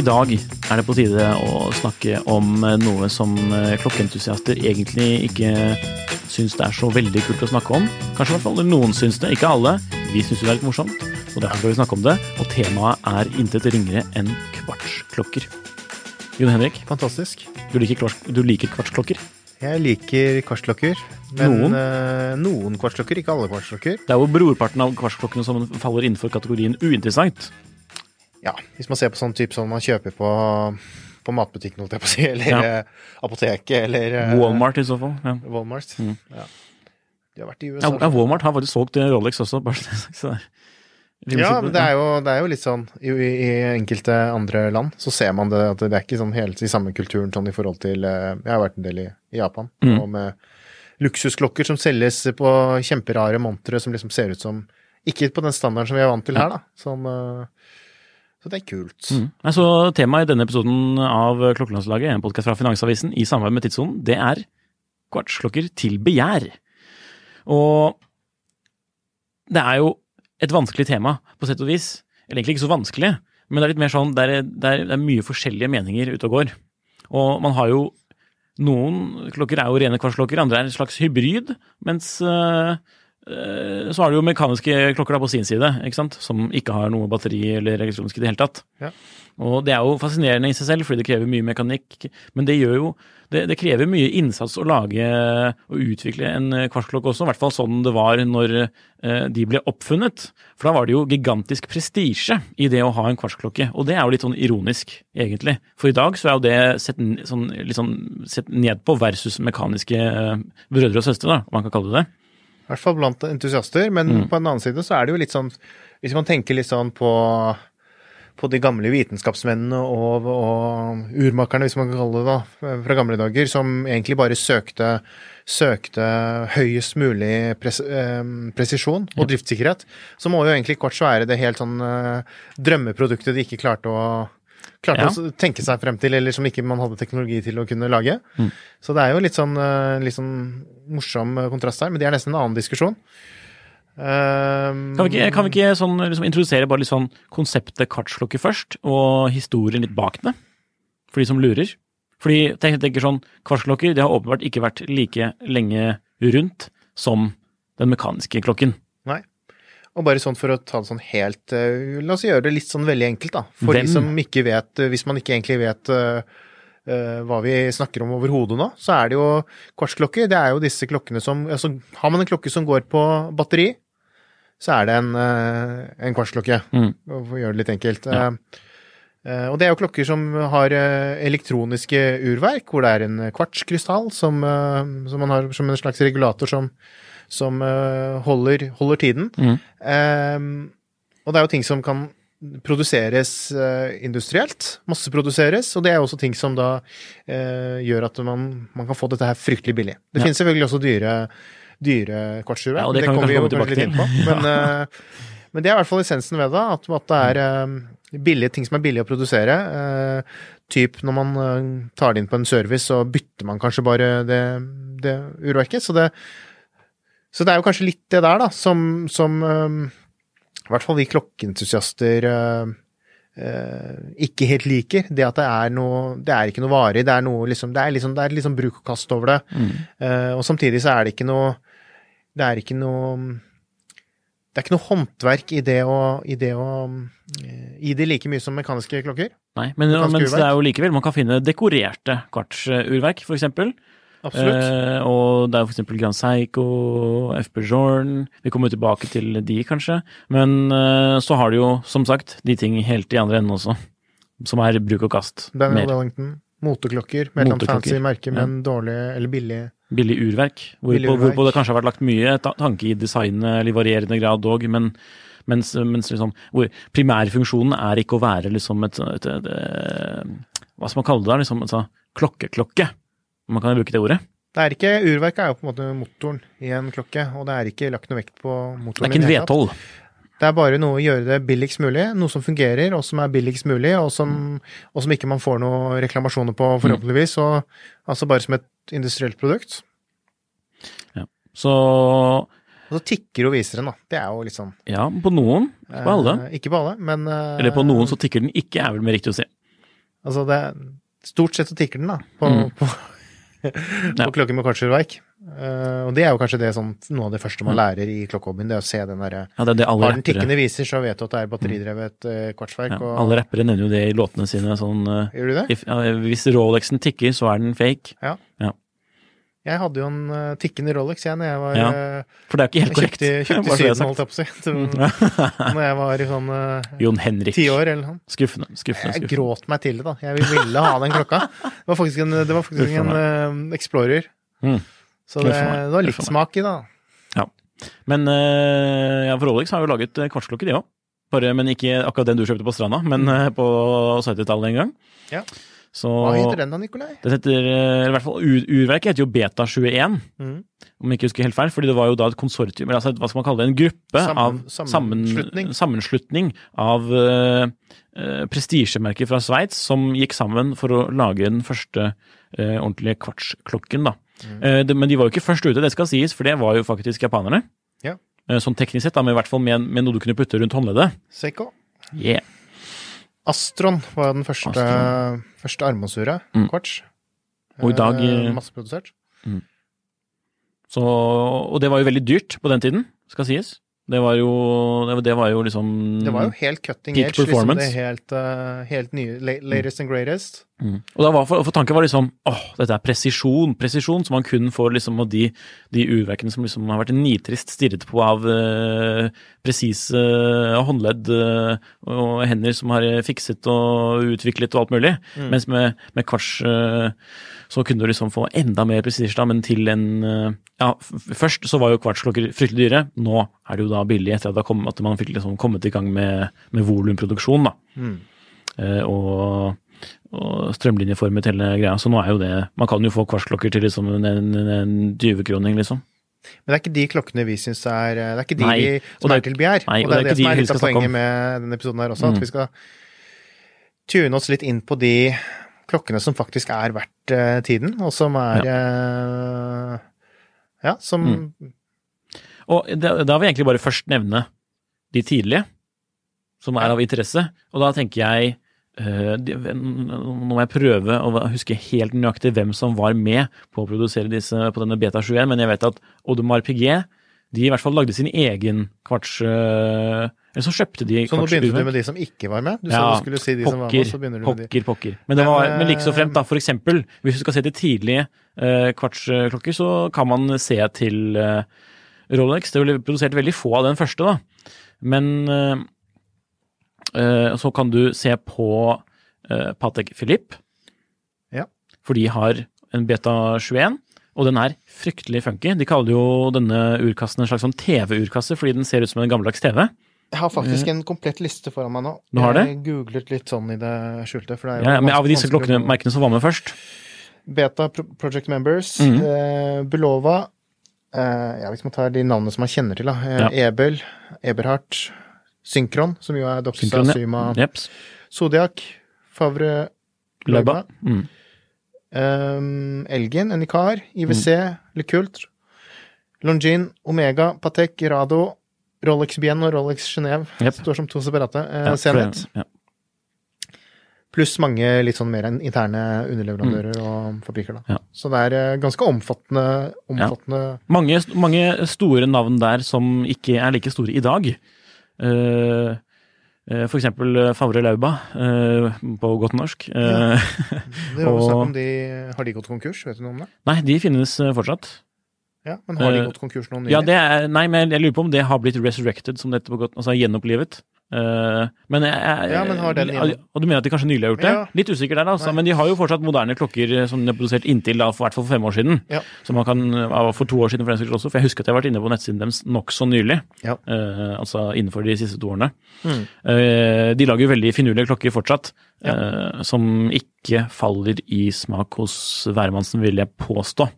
I dag er det på tide å snakke om noe som eh, klokkeentusiaster egentlig ikke syns det er så veldig kult å snakke om. Kanskje i hvert fall noen syns det, ikke alle. Vi syns det er litt morsomt, og derfor skal vi snakke om det. Og temaet er intet ringere enn kvartsklokker. Jon Henrik, Fantastisk. du liker, du liker kvartsklokker? Jeg liker kvartsklokker. Men Noen? eh, noen kvartsklokker, ikke alle kvartsklokker. Det er jo brorparten av kvartsklokkene som faller innenfor kategorien uinteressant. Ja, hvis man ser på sånn type som man kjøper på, på matbutikken, holdt jeg på å si, eller Ja. eh, apoteket, eller eh, Walmart i så fall. Ja. Walmart. Mm. Ja. De har vært i USA. ja, Walmart har faktisk solgt Rolex også. bare så det er Ja, men det er, jo, det er jo litt sånn i, i enkelte andre land så ser man det at det er ikke sånn helt i samme kulturen sånn i forhold til eh, Jeg har vært en del i, i Japan, Mm. og med luksusklokker som selges på kjemperare montre som liksom ser ut som Ikke på den standarden som vi er vant til her, da. Sånn, eh, så det er kult. Mm. Så Temaet i denne episoden av Klokkelandslaget, en podkast fra Finansavisen i samarbeid med Tidssonen, det er kvartsklokker til begjær. Og det er jo et vanskelig tema, på sett og vis. Eller egentlig ikke så vanskelig, men det er litt mer sånn det er, det det er mye forskjellige meninger ute og går. Og man har jo Noen klokker er jo rene kvartsklokker, andre er en slags hybrid, mens øh, så har du jo mekaniske klokker da på sin side, ikke sant? som ikke har noe batteri eller elektronisk i det hele tatt. Ja. Og det er jo fascinerende i seg selv, fordi det krever mye mekanikk. Men det gjør jo det, det krever mye innsats å lage og utvikle en eh, kvartsklokke også, i hvert fall sånn det var når eh, de ble oppfunnet. For da var det jo gigantisk prestisje i det å ha en kvartsklokke, og det er jo litt sånn ironisk, egentlig. For i dag så er jo det sett, sånn, litt sånn sett ned på versus mekaniske eh, brødre og søstre, da, om man kan kalle det det. I hvert fall blant entusiaster, men Mm. på en annen side så er det jo litt sånn Hvis man tenker litt sånn på på de gamle vitenskapsmennene og, og urmakerne, hvis man kan kalle det da, fra gamle dager, som egentlig bare søkte, søkte høyest mulig pres, eh, presisjon og driftssikkerhet, så må jo egentlig kvarts være det helt sånn eh, drømmeproduktet de ikke klarte å klarte Ja. å tenke seg frem til, eller som ikke man hadde teknologi til å kunne lage. Mm. Så det er jo litt sånn, eh, litt sånn morsom eh, kontrast her, men det er nesten en annen diskusjon. Um, Kan vi ikke, kan vi ikke sånn, liksom, introdusere bare litt sånn konseptet kvartsklokke først, og historien litt bak det? For de som lurer. Fordi jeg tenker sånn, kvartsklokker det har åpenbart ikke vært like lenge rundt som den mekaniske klokken. Og bare sånn for å ta det sånn helt eh, La oss gjøre det litt sånn veldig enkelt, da. For Hvem? de som ikke vet eh, Hvis man ikke egentlig vet uh, hva vi snakker om overhodet nå, så er det jo kvartsklokker. Det er jo disse klokkene som altså, Har man en klokke som går på batteri, så er det en, uh, en kvartsklokke. Mm. For å gjøre det litt enkelt. Ja. Eh, og det er jo klokker som har elektroniske urverk, hvor det er en kvartskrystall som, som man har som en slags regulator som, som eh, holder, holder tiden. Mm. Um, og det er jo ting som kan produseres eh, industrielt, masseproduseres, og det er også ting som da eh, gjør at man, man kan få dette her fryktelig billig. Det Ja. finnes selvfølgelig også dyre, dyre kvartsurverk, Ja, det, det kommer vi jo kanskje litt inn tilbake på. Men, eh, men det er i hvert fall essensen ved det, at, at det er eh, billige ting som er billige å produsere. Eh, typ når man tar det inn på en service, så bytter man kanskje bare det, det urverket. Så det, så det er jo kanskje litt det der, da, som, som eh, i hvert fall vi klokkeentusiaster uh, uh, ikke helt liker. Det at det er noe Det er ikke noe varig, det er noe liksom Det er liksom, det er liksom bruk og kast over det. Eh, og samtidig så er det ikke noe Det er ikke noe Det er ikke noe håndverk i det å, i det å I det like mye som mekaniske klokker. Nei, men, men det er jo likevel Man kan finne dekorerte kvartsurverk, for eksempel. Eh, og det er eksempel Grand Seiko, FB Journe Vi kommer jo tilbake til de, kanskje. Men eh, så har du jo, som sagt, de ting helt i andre enden også. Som er bruk og kast. Daniel Mer Wellington. Moteklokker med et eller annet fancy merke, ja. men dårlig eller billig. billig urverk. Hvorpå, Billig urverk. hvorpå det kanskje har vært lagt mye tanke i designet, eller i varierende grad dog, men mens, mens liksom, hvor primærfunksjonen er ikke å være liksom et, et, et, et Hva skal man kalle det? der, liksom, altså, Klokkeklokke. Om man kan bruke det ordet. Det er ikke, Urverket er jo på en måte motoren i en klokke, og det er ikke lagt noe vekt på motoren. Det er ikke en i det. V12. Det er bare noe å gjøre det billigst mulig, noe som fungerer, og som er billigst mulig, og som, og som ikke man får noen reklamasjoner på, forhåpentligvis. Og, altså bare som et industrielt produkt. Så Og så tikker og viser den, da. Det er jo litt sånn ja, på noen. Ikke på alle. eh, Ikke på alle, men eh, Eller på noen så tikker den ikke, er vel mer riktig å si. Altså, det Stort sett så tikker den, da, på, Mm. på, Ja. klokken klokker med kvartsurverk. Uh, og det er jo kanskje det sånn, noe av det første man Mm. lærer i klokkehobbyen, det er å se den derre Ja, Har den tikkende viser, så vet du at det er batteridrevet uh, kvartsverk. ja, og, Alle rappere nevner jo det i låtene sine. Sånn, uh, Gjør du det? if, ja, hvis Rolexen tikker, så er den fake. Jeg hadde jo en eh, tikkende Rolex, jeg, når jeg var Ja, eh, For det er jo ikke helt korrekt. kjøpte, kjøpte Syden, holdt jeg på å si. Når jeg var i sånn eh, Jon Henrik. ti år eller sånn. Skuffende. skuffende, Jeg gråt meg til det, da. Jeg ville ha den klokka. Det var faktisk en, det var faktisk en Explorer. Mm. Så det, det var litt smak i, det, da. Ja. Men ja, for Rolex har jo laget kvartsklokke, de òg. Bare, men ikke akkurat den du kjøpte på stranda, men eh, på 70-tallet en gang. Ja. Så Hva heter den da, Nikolai? Det heter, eller i hvert fall ur, Urverket heter jo Beta 21, Mm. om jeg ikke husker helt feil. fordi det var jo da et konsortium, eller altså, et- hva skal man kalle det, en gruppe Sammen- av sammenslutning. sammenslutning av uh, prestisjemerker fra Sveits som gikk sammen for å lage den første uh, ordentlige kvartsklokken. da. Mm. Eh, det, men de var jo ikke først ute, det skal sies, for det var jo faktisk japanerne. Ja. Eh, sånn teknisk sett, da, men i hvert fall med, med noe du kunne putte rundt håndleddet. Seiko. Yeah. Astron var den første, Astron. første armbåndsuret. Mm. Kvarts. Og i dag, Eh, Masseprodusert. Masseprodusert. Så, og det var jo veldig dyrt på den tiden, skal sies. Det var jo, det var, jo liksom Det var jo helt cutting edge. Liksom det helt, eh, helt nye. la- Latest and greatest. Mm. Og da var for, for tanken var liksom åh, dette er presisjon, presisjon som man kun får liksom av de, de urverkene som liksom har vært nitrist stirret på av eh, presise eh, håndledd eh, og hender som har eh, fikset og utviklet og alt mulig. Mens med, med kvarts eh, så kunne du liksom få enda mer presisjon, men til en eh, Ja, først så var jo kvartsklokker fryktelig dyre. Nå er det jo da billig etter at, har at man fikk liksom kommet i gang med, med volumproduksjon, da. Mm. Eh, og, og strømlinjeformet hele greia. Så nå er jo det Man kan jo få kvartsklokker til liksom en, en, en 20-kroning, liksom. Men det er ikke de klokkene vi syns er Det er ikke de Nei, vi, som det er til begjær. og det er det, som er litt av poenget med denne episoden her også. Mm. At vi skal tune oss litt inn på de klokkene som faktisk er verdt uh, tiden, og som er eh, Ja, som Mm. Og da, vil jeg egentlig bare først nevne de tidlige, som er av interesse. Og da tenker jeg de, Nå må jeg prøve å huske helt nøyaktig hvem som var med på å produsere disse på denne Beta 21, men jeg vet at Audemars Piguet de i hvert fall lagde sin egen kvarts... eh, eller så kjøpte de Så nå begynte du med de som ikke var med? Du sa Ja, du skulle si de som var pokker, med, så begynner du med de. pokker, pokker. Men, var, men like så eh, fremt, da, for eksempel, hvis du skal se til tidlige uh, kvartsklokker, så kan man se til uh, Rolex. Det ble produsert veldig få av den første, da. Men eh, eh, så kan du se på eh, Patek Philippe, Ja. for de har en Beta 21. Og den er fryktelig funky. De kaller jo denne urkassen en slags sånn TV-urkasse, fordi den ser ut som en gammeldags TV. Jeg har faktisk en komplett liste foran meg nå. Mm. Du har det? Jeg googlet litt sånn i det skjulte. Det er jo Ja, men av disse vanskelig klokkene, merkene som var med først. Beta Project Members, Mhm. eh, Bulova eh, Ja, hvis man tar de navnene som man kjenner til, da. Eh, Ja. Ebel, Eberhardt, Synkron, som jo er Doxa, Synkron, ja. Syma, yep. Zodiac, Favre Løba. Mm. um, Elgin, Enikar, IWC, Mm. Lekult, Longin, Omega, Patek, Rado, Rolex Bien og Rolex Genéve. yep. Står som to separate. Eh, Ja, Zenit. ja. Pluss mange litt sånn mer interne underleverandører og fabrikker. da. Mm. Ja. Så det er eh, ganske omfattende, omfattende Mange, mange store navn der som ikke er like store i dag. Eh, eh, for eksempel eh, Favre Lauba, på godt norsk. Ja. Det var snakk om de Har de gått konkurs? Vet du noe om det? Nei, de finnes fortsatt. Ja, Men har de gått konkurs nå nylig? Ja, det er, nei, men jeg lurer på om det har blitt resurrected, som dette på godt, altså gjenopplivet. Eh, men jeg, jeg, Ja, men har den igjen- Og du mener at de kanskje nylig har gjort det? Ja. Litt usikker der, altså. Nei. Men de har jo fortsatt moderne klokker eh, som de har produsert inntil da, for, hvert fall for fem år siden. Ja. Så man kan, For to år siden for den saks også, for jeg husker at jeg har vært inne på nettsiden deres nokså nylig. Ja. Uh, altså innenfor de siste to årene. Mm. Uh, de lager jo veldig finurlige klokker fortsatt, eh, som ikke faller i smak hos hvermannsen, vil jeg påstå.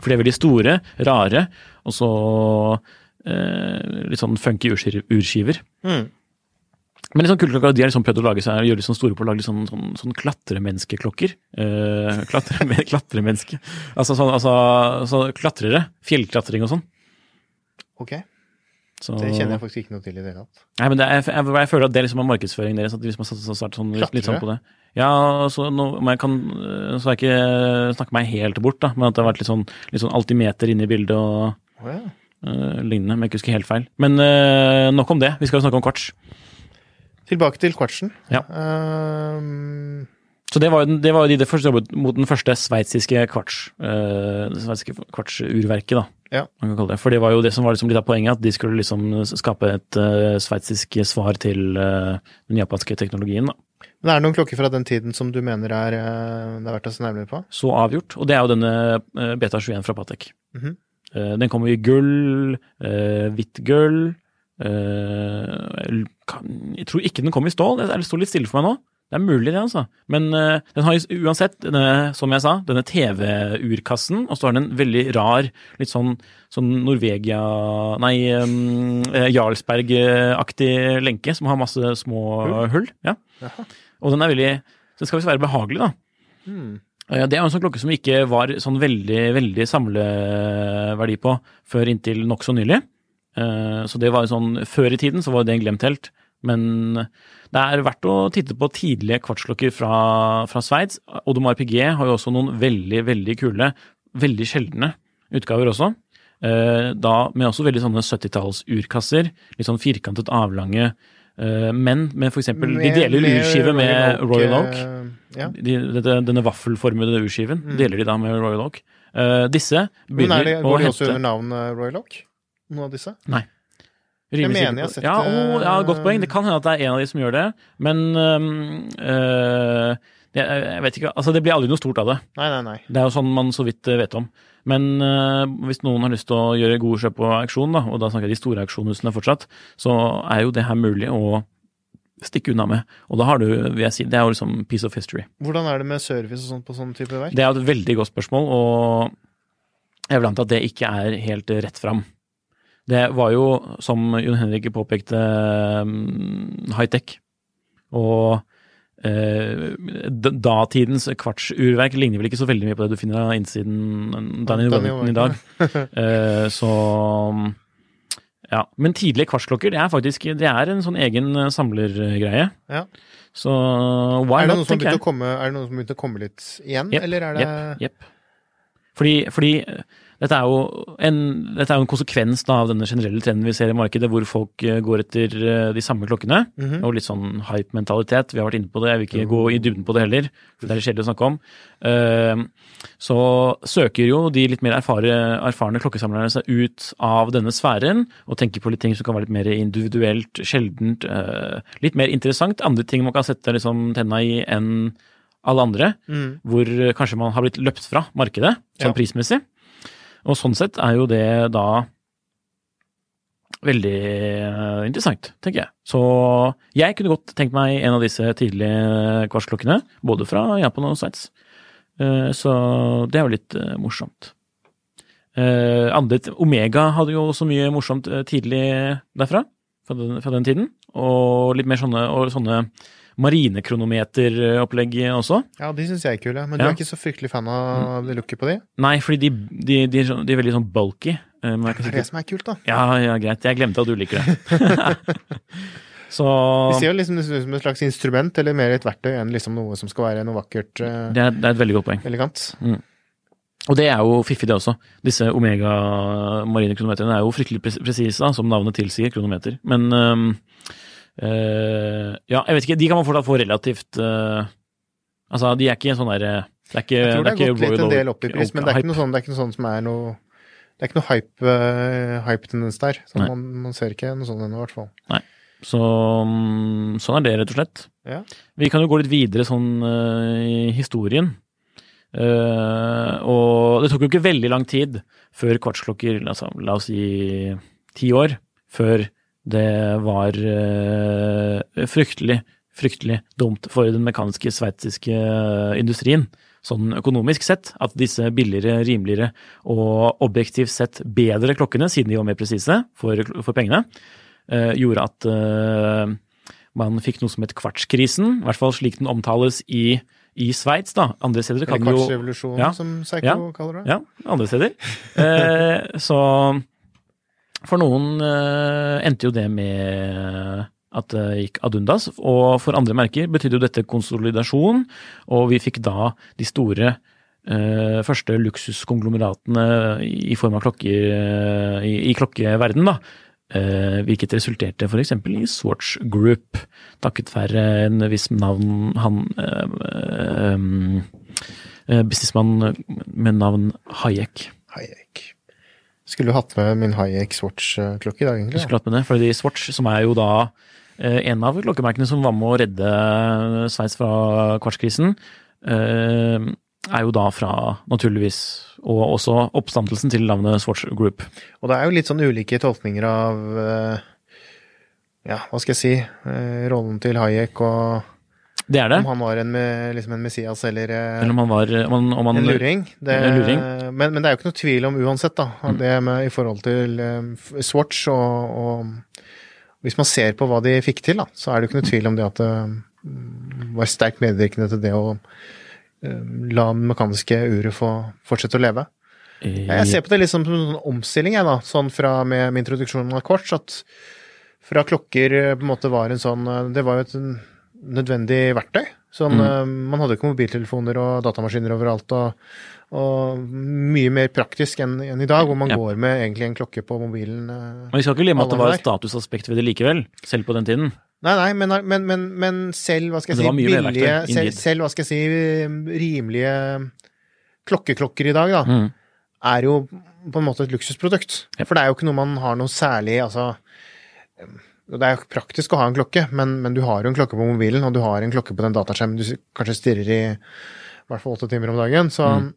For de er veldig store, rare, og så eh, litt sånn funky urskiver. Mm. Men liksom kulleklokker, de har liksom prøvd å lage seg, gjøre litt sånn store på å lage litt sånn, sånn, sånn klatremenneskeklokker. Eh, klatre, klatremenneske. Altså sånn, altså, så klatrere. Fjellklatring og sånn. Ok, Så, det kjenner jeg faktisk ikke noe til i det hele tatt. Nei, men er, jeg, jeg føler at det liksom er markedsføringen deres, at de liksom har satt- satt sånn, litt, litt sånn på det. Ja, så nå, jeg kan, så jeg ikke snakket meg helt bort, da, men at det har vært litt sånn, litt sånn altimeter inne i bildet og oh, ja. uh, lignende, men jeg ikke husker helt feil. Men uh, nok om det, vi skal jo snakke om kvarts. Tilbake til kvartsen. Ja. Ehm, Så det var, det var jo de det første jobbet mot den første sveitsiske kvarts, uh, sveitsiske kvartsurverket, da. Ja. Man kan kalle det. For det var jo det som var liksom litt av poenget, at de skulle liksom skape et uh, sveitsisk svar til uh, den japanske teknologien, da. Men er det noen klokker fra den tiden som du mener er, uh, det er verdt å se nærmere på? Så avgjort. Og det er jo denne Beta 21 fra Patek. Mhm. Eh, Den kommer i gull, hvitt gull jeg tror ikke den kommer i stål. Det står litt stille for meg nå. Det er mulig, det, altså. Men uh, den har uansett, denne, som jeg sa, denne TV-urkassen, og så har den en veldig rar, litt sånn, sånn Norvegia Nei, um, Jarlsberg-aktig lenke som har masse små hull. Ja. Og den er veldig den skal visst være behagelig, da. Eh, Det er en sånn klokke som ikke var sånn veldig, veldig samleverdi på før inntil nokså nylig. Så det var sånn, Før i tiden så var det en glemt helt. Men det er verdt å titte på tidlige kvartsklokker fra, fra Sveits. Odomar Piguet har jo også noen veldig, veldig kule, veldig sjeldne utgaver også. Eh, Da med også veldig sånne 70-tallsurkasser. Litt sånn firkantet, avlange. menn Men med eksempel De deler urskive med Royal Oak. eh, Ja. De, denne vaffelformede urskiven deler de da med Royal Oak. Eh, disse Mm. Er begynner å hete går de også under navn eh, Royal Oak? Noen av disse? Nei. Jeg mener jeg har sett, ja, å, ja, godt eh, poeng. Det kan hende at det er en av de som gjør det, men øh, jeg, vet ikke Altså, det blir aldri noe stort av det. Nei, nei, nei. Det er jo sånn man så vidt øh, vet om. Men øh, hvis noen har lyst til å gjøre gode kjøp på auksjon, da, og da snakker jeg de store auksjonhusene fortsatt, så er jo det her mulig å stikke unna med. Og da har du, vil jeg si, det er jo liksom piece of history. Hvordan er det med service og sånt på sånn type verk? Det er jo et veldig godt spørsmål, og jeg vil anta at det ikke er helt rett fram. Det var jo, som Jon Henrik påpekte, mm, high-tech. Og eh, datidens kvartsurverk ligner vel ikke så veldig mye på det du finner av innsiden Danny Wellington i dag. Eh, så ja. Men tidlige kvartsklokker, det er faktisk det er en sånn egen samlergreie. Ja. Så why not, tenker jeg. komme, er det noen som begynte å komme litt igjen, yep, eller er det Jepp, Yep. Fordi, fordi dette er jo en, er en konsekvens da, av denne generelle trenden vi ser i markedet, hvor folk eh, går etter eh, de samme klokkene, Mhm. og litt sånn hype-mentalitet. Vi har vært inne på det, jeg vil ikke gå i dybden på det heller, for det er kjedelig å snakke om. Eh, Så søker jo de litt mer erfare, erfarne klokkesamlerne seg ut av denne sfæren, og tenker på litt ting som kan være litt mer individuelt, sjeldent, litt mer interessant. Andre ting man kan sette liksom tenna i enn alle andre Mm. hvor kanskje man har blitt løpt fra markedet, sånn Ja. prismessig. Og sånn sett er jo det da veldig eh, interessant, tenker jeg. Så jeg kunne godt tenkt meg en av disse tidlige kvartsklokkene, både fra Japan og Sveits. Eh, Så det er jo litt eh, morsomt. Omega hadde jo også mye morsomt tidlig derfra, fra den, fra den tiden. Og litt mer sånne, og sånne marinekronometeropplegg også. Ja, de syns jeg er kule. Men du Ja. er ikke så fryktelig fan av det looket på de? Nei, fordi de, de, de, de er veldig sånn bulky. eh, Det er det som er kult, da. Ja, ja, greit. Jeg glemte at du liker det. Så De ser jo liksom ut som et slags instrument, eller mer et verktøy enn liksom noe som skal være noe vakkert, eh, det er, det er et veldig godt poeng. elegant. Og det er jo fiffig, det også. Disse Omega marine kronometerne er jo fryktelig pres- presise, som navnet tilsier, kronometer. Men øhm, øh, Ja, jeg vet ikke. De kan man fortsatt få relativt uh, Altså, de er ikke sånn der Det er ikke Jeg tror det det har gått litt en del opp i pris, men det er ikke noe sånn, det er ikke noe sånn som er noe Det er ikke noe hype, uh, hype-tendens der. Så man, man ser ikke noe sånt ennå, i hvert fall. Så mm, sånn er det, rett og slett. Ja. Vi kan jo gå litt videre sånn i historien. Uh, og det tok jo ikke veldig lang tid før kvartsklokker, altså, la oss si ti år, før det var eh, fryktelig, fryktelig dumt for den mekaniske sveitsiske eh, industrien. Sånn økonomisk sett, at disse billigere, rimeligere og objektivt sett bedre klokkene, siden de var mer presise for, for pengene, eh, gjorde at man fikk noe som het kvartskrisen, i hvert fall slik den omtales i, i Sveits. da. Andre steder kan jo kvartsrevolusjonen, Ja. som Psycho Ja. kaller det. Ja, andre steder. Eh, så for noen eh, endte jo det med at det gikk ad undas, og for andre merker betydde jo dette konsolidasjon, og vi fikk da de store eh, første luksuskonglomeratene i form av klokker eh, i, i klokkeverden, da. Eh, hvilket resulterte f.eks. i Swatch Group, takket være en viss navn han eh, Businessmann med navn Hayek. Hayek. Skulle jo hatt med min Hayek Swatch-klokke i dag, Du egentlig. skulle hatt med det, fordi Swatch, som er jo da eh, en av klokkemerkene som var med å redde Sveits fra kvartskrisen, eh, er jo da fra, naturligvis, og også oppstandelsen til navnet Swatch Group. Og det er jo litt sånn ulike tolkninger av eh, Ja, hva skal jeg si Rollen til Hayek, og Det er det. om han var en, liksom en Messias eller eh, Eller om han var om han, om han, en luring. Det, En luring. Men, men det er jo ikke noe tvil om uansett, da. Mm. Det med, I forhold til eh, Swatch og, og Hvis man ser på hva de fikk til, da, så er det jo ikke noe tvil om det at det var sterkt medvirkende til det å eh, la det mekaniske uret få fortsette å leve. eh, Jeg ser på det litt som en omstilling, jeg, da. Sånn fra med, med introduksjonen av kvarts, at fra klokker eh, på en måte var en sånn eh, Det var jo et nødvendig verktøy. Sånn, Mm. eh, Man hadde ikke mobiltelefoner og datamaskiner overalt, og, og mye mer praktisk enn enn i dag, hvor man Ja. går med egentlig en klokke på mobilen. eh. Men vi skal ikke glemme at det var et statusaspekt ved det likevel, selv på den tiden. Nei, nei, men, men, men, men selv, hva skal jeg si, billige verktøy, selv, selv, hva skal jeg si, rimelige klokkeklokker i dag, da. Mm. er jo på en måte et luksusprodukt. Ja. For det er jo ikke noe man har noe særlig altså Det er jo praktisk å ha en klokke, men, men du har jo en klokke på mobilen, og du har en klokke på den dataskjermen du kanskje stirrer i i hvert fall åtte timer om dagen. Så Mm.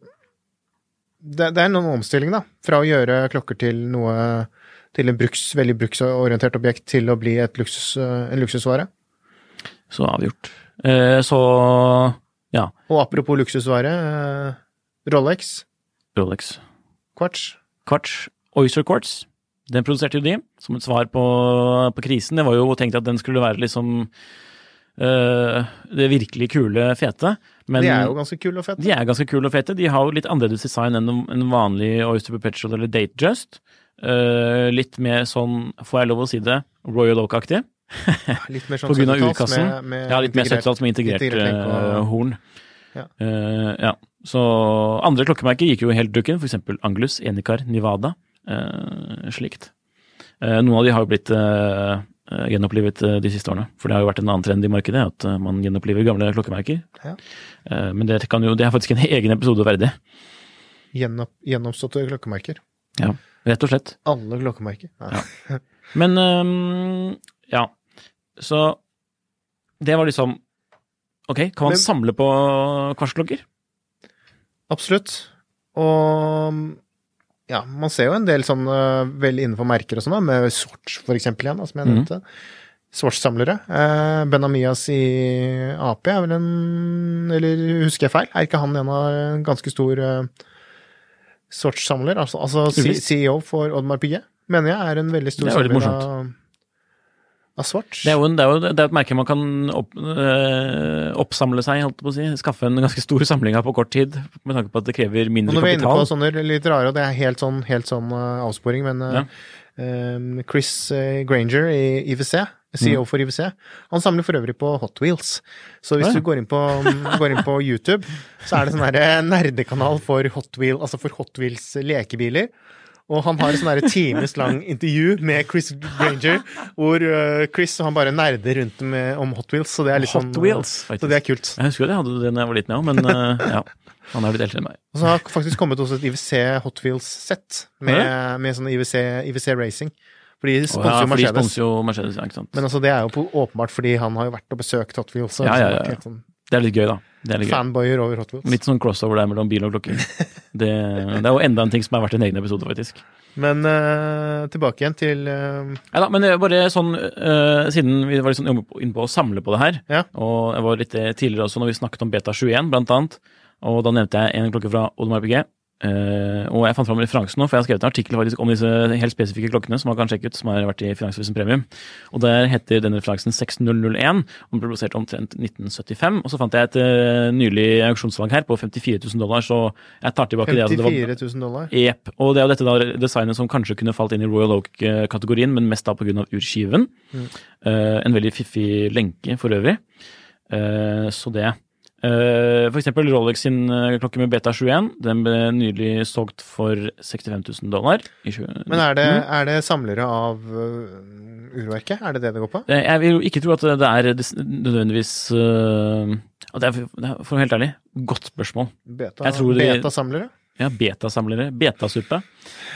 det, det er noen omstilling, da. Fra å gjøre klokker til noe til en bruks, veldig bruksorientert objekt til å bli luksus, en luksusvare. Så avgjort. Eh, så ja, Og apropos luksusvare, eh, Rolex, Rolex. Quartz. Quartz, Oyster Quartz, den produserte jo de, som et svar på, på krisen. Det var jo tenkt at den skulle være liksom øh, det virkelig kule, fete. Men De er jo ganske kule og fete. de er ganske kule og fete. De har jo litt annerledes design enn en vanlig Oyster Perpetual eller Datejust. Uh, litt mer sånn, får jeg lov å si det, Royal Oak-aktig. Litt mer sånn På grunn av urkassen. med- med Ja, litt mer integrert- 70-talls med integrert, integrert og- øh, horn. Ja. Uh, ja. Så andre klokkemerker gikk jo helt dukken, f.eks. Anglus, Enicar, Nivada. Eh, slikt. Eh, noen av de har jo blitt eh, gjenopplivet de siste årene. For det har jo vært en annen trend i markedet, at man gjenoppliver gamle klokkemerker. Ja. Men det, kan jo, det er faktisk en egen episode verdig. Gjennom, gjennomståtte klokkemerker. Ja, rett og slett. Alle klokkemerker. Ja. Men ehm, ja, så det var liksom Ok, kan man Men- samle på kvartsklokker? Absolutt. Og ja, man ser jo en del sånn eh, vel innenfor merker og sånn, med Swatch for eksempel igjen, da, som jeg nevnte. Mm. Swatch-samlere. Eh, Benamias i Ap er vel en Eller husker jeg feil? Er ikke han en av en ganske stor eh, Swatch-samler? Altså, altså CEO for Oddmar Pie, mener jeg er en veldig stor er samler av, av svart. Det er jo en, det er jo det er et merke man kan opp, øh, oppsamle seg, holdt på å si. Skaffe en ganske stor samling av på kort tid, med tanke på at det krever mindre mindre når vi er inne på sånne litt rare, og det er helt sånn, helt sånn uh, avsporing, men uh, Ja. um, Chris Granger i IWC CEO for IWC. Han samler for øvrig på Hot Wheels. Så hvis Ja, ja. du går inn, på, går inn på YouTube, så er det sånn nerdekanal for Hot Wheels, altså for Hot Wheels lekebiler. Og han har et sånn times lang intervju med Chris Granger, hvor øh, Chris og han bare nerder rundt med, om Hot Wheels. Så det er sånn, Hot Wheels, faktisk. Så det er kult. Jeg husker det, jeg hadde det da jeg var liten, ja, men eh, ja. Han er blitt eldre enn meg. Og så har faktisk kommet også et IWC Hot Wheels-sett med, med sånn IWC, IWC Racing. For de sponser ja, jo for Mercedes. jo Mercedes, ja, ikke sant. Men altså, det er jo på, åpenbart fordi han har jo vært og besøkt Hot Wheels. Og Ja, ja, ja, ja. sånn Det er litt gøy, da. Er litt fanboyer over Hot Wheels. Litt sånn crossover der mellom bil og klokke. Det, det er jo enda en ting som er verdt en egen episode, faktisk. Men uh, tilbake igjen til uh... Ja da, men eh, bare sånn uh, Siden vi var sånn inne på å samle på det her, Ja. og jeg var litt eh, tidligere også når vi snakket om Beta 21, blant annet, og da nevnte jeg en klokke fra Audemars Piguet. Eh, og jeg fant fram referansen nå, for jeg har skrevet en artikkel faktisk om disse helt spesifikke klokkene som man kan sjekke ut, som har vært i Finansavisen Premium. Og der heter den referansen 6001, og ble produsert omtrent 1975. Og så fant jeg et uh, nylig auksjonsvalg her på 54 000 dollar, så jeg tar tilbake det. at det var 54 000 dollar. Jepp. Og det er jo dette da designet som kanskje kunne falt inn i Royal Oak-kategorien, men mest da pga. urskiven. Eh, en veldig fiffig lenke for øvrig. Så det. Eh, eksempel Rolex sin eh, klokke med Beta 21. Den ble nylig solgt for 65 000 dollar. I 20, Men er det, Mm. er det samlere av øh, urverket? Er det det det går på? Eh, Jeg vil jo ikke tro at det er nødvendigvis eh, det er, For å være helt ærlig, godt spørsmål. Beta-samlere? Beta? Ja, betasamlere. Betasuppe.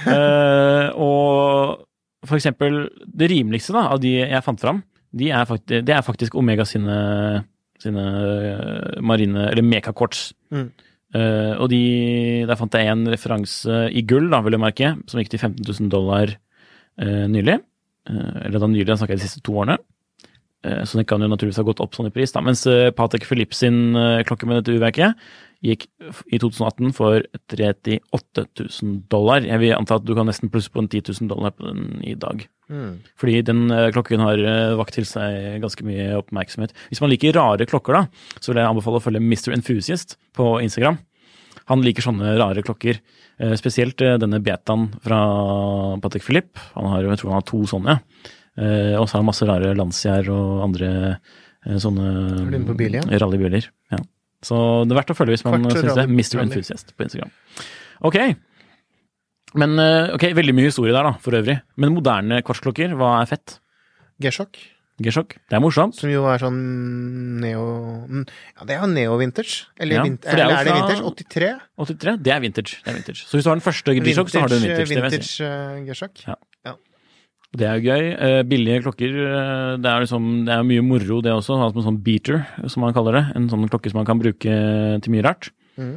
uh, og for eksempel det rimeligste da, av de jeg fant fram, de er faktisk, det er faktisk Omega sine, sine eh, marine, eller mekakorts. Mm. Uh, og de, der fant jeg en referanse i gull, da, vil jeg merke, som gikk til 15 000 dollar uh, nylig. Uh, eller da nylig, jeg snakker de siste to årene. Så den kan jo naturligvis ha gått opp sånn i pris, da. Mens Patek Philippe sin klokke med dette urverket gikk i 2018 for 38 000 dollar. Jeg vil anta at du kan nesten plusse på en 10 000 dollar på den i dag. Mm. Fordi den eh, klokken har eh, vakt til seg ganske mye oppmerksomhet. Hvis man liker rare klokker, da, så vil jeg anbefale å følge Mr. Enthusiast på Instagram. Han liker sånne rare klokker. Eh, Spesielt denne betaen fra Patek Philippe. Han har, jeg tror han har to sånne. Og så har han masse rare Lancier og andre sånne Er rallybiler. Ja. Så det er verdt å følge hvis man syns det. Mr. Enthusiast på Instagram. Ok. Men eh, ok, veldig mye historie der, da, for øvrig. Men moderne kvartsklokker, hva er fett? G-sjokk, G-sjokk. Det er morsomt. som jo er sånn neo mm, Ja, det er jo neo-vintage. Eller, Ja, det er eller er det vintage? 83? 83, det er vintage. Det er vintage. Så hvis du har den første G-sjokk, så har du en vintage. vintage eh, G-sjokk. Ja. Det er jo gøy. Eh, billige klokker, det er liksom, det er mye moro det også. Altså en sånn beater, som man kaller det. En sånn klokke som man kan bruke til mye rart. Mhm.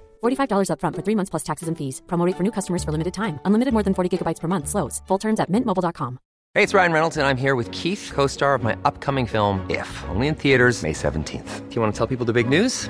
$45 upfront for three months plus taxes and fees. Promo rate for new customers for limited time. Unlimited more than 40 gigabytes per month. Slows. Full terms at mintmobile.com. Hey, it's Ryan Reynolds, and I'm here with Keith, co star of my upcoming film, If, only in theaters, May 17th. Do you want to tell people the big news?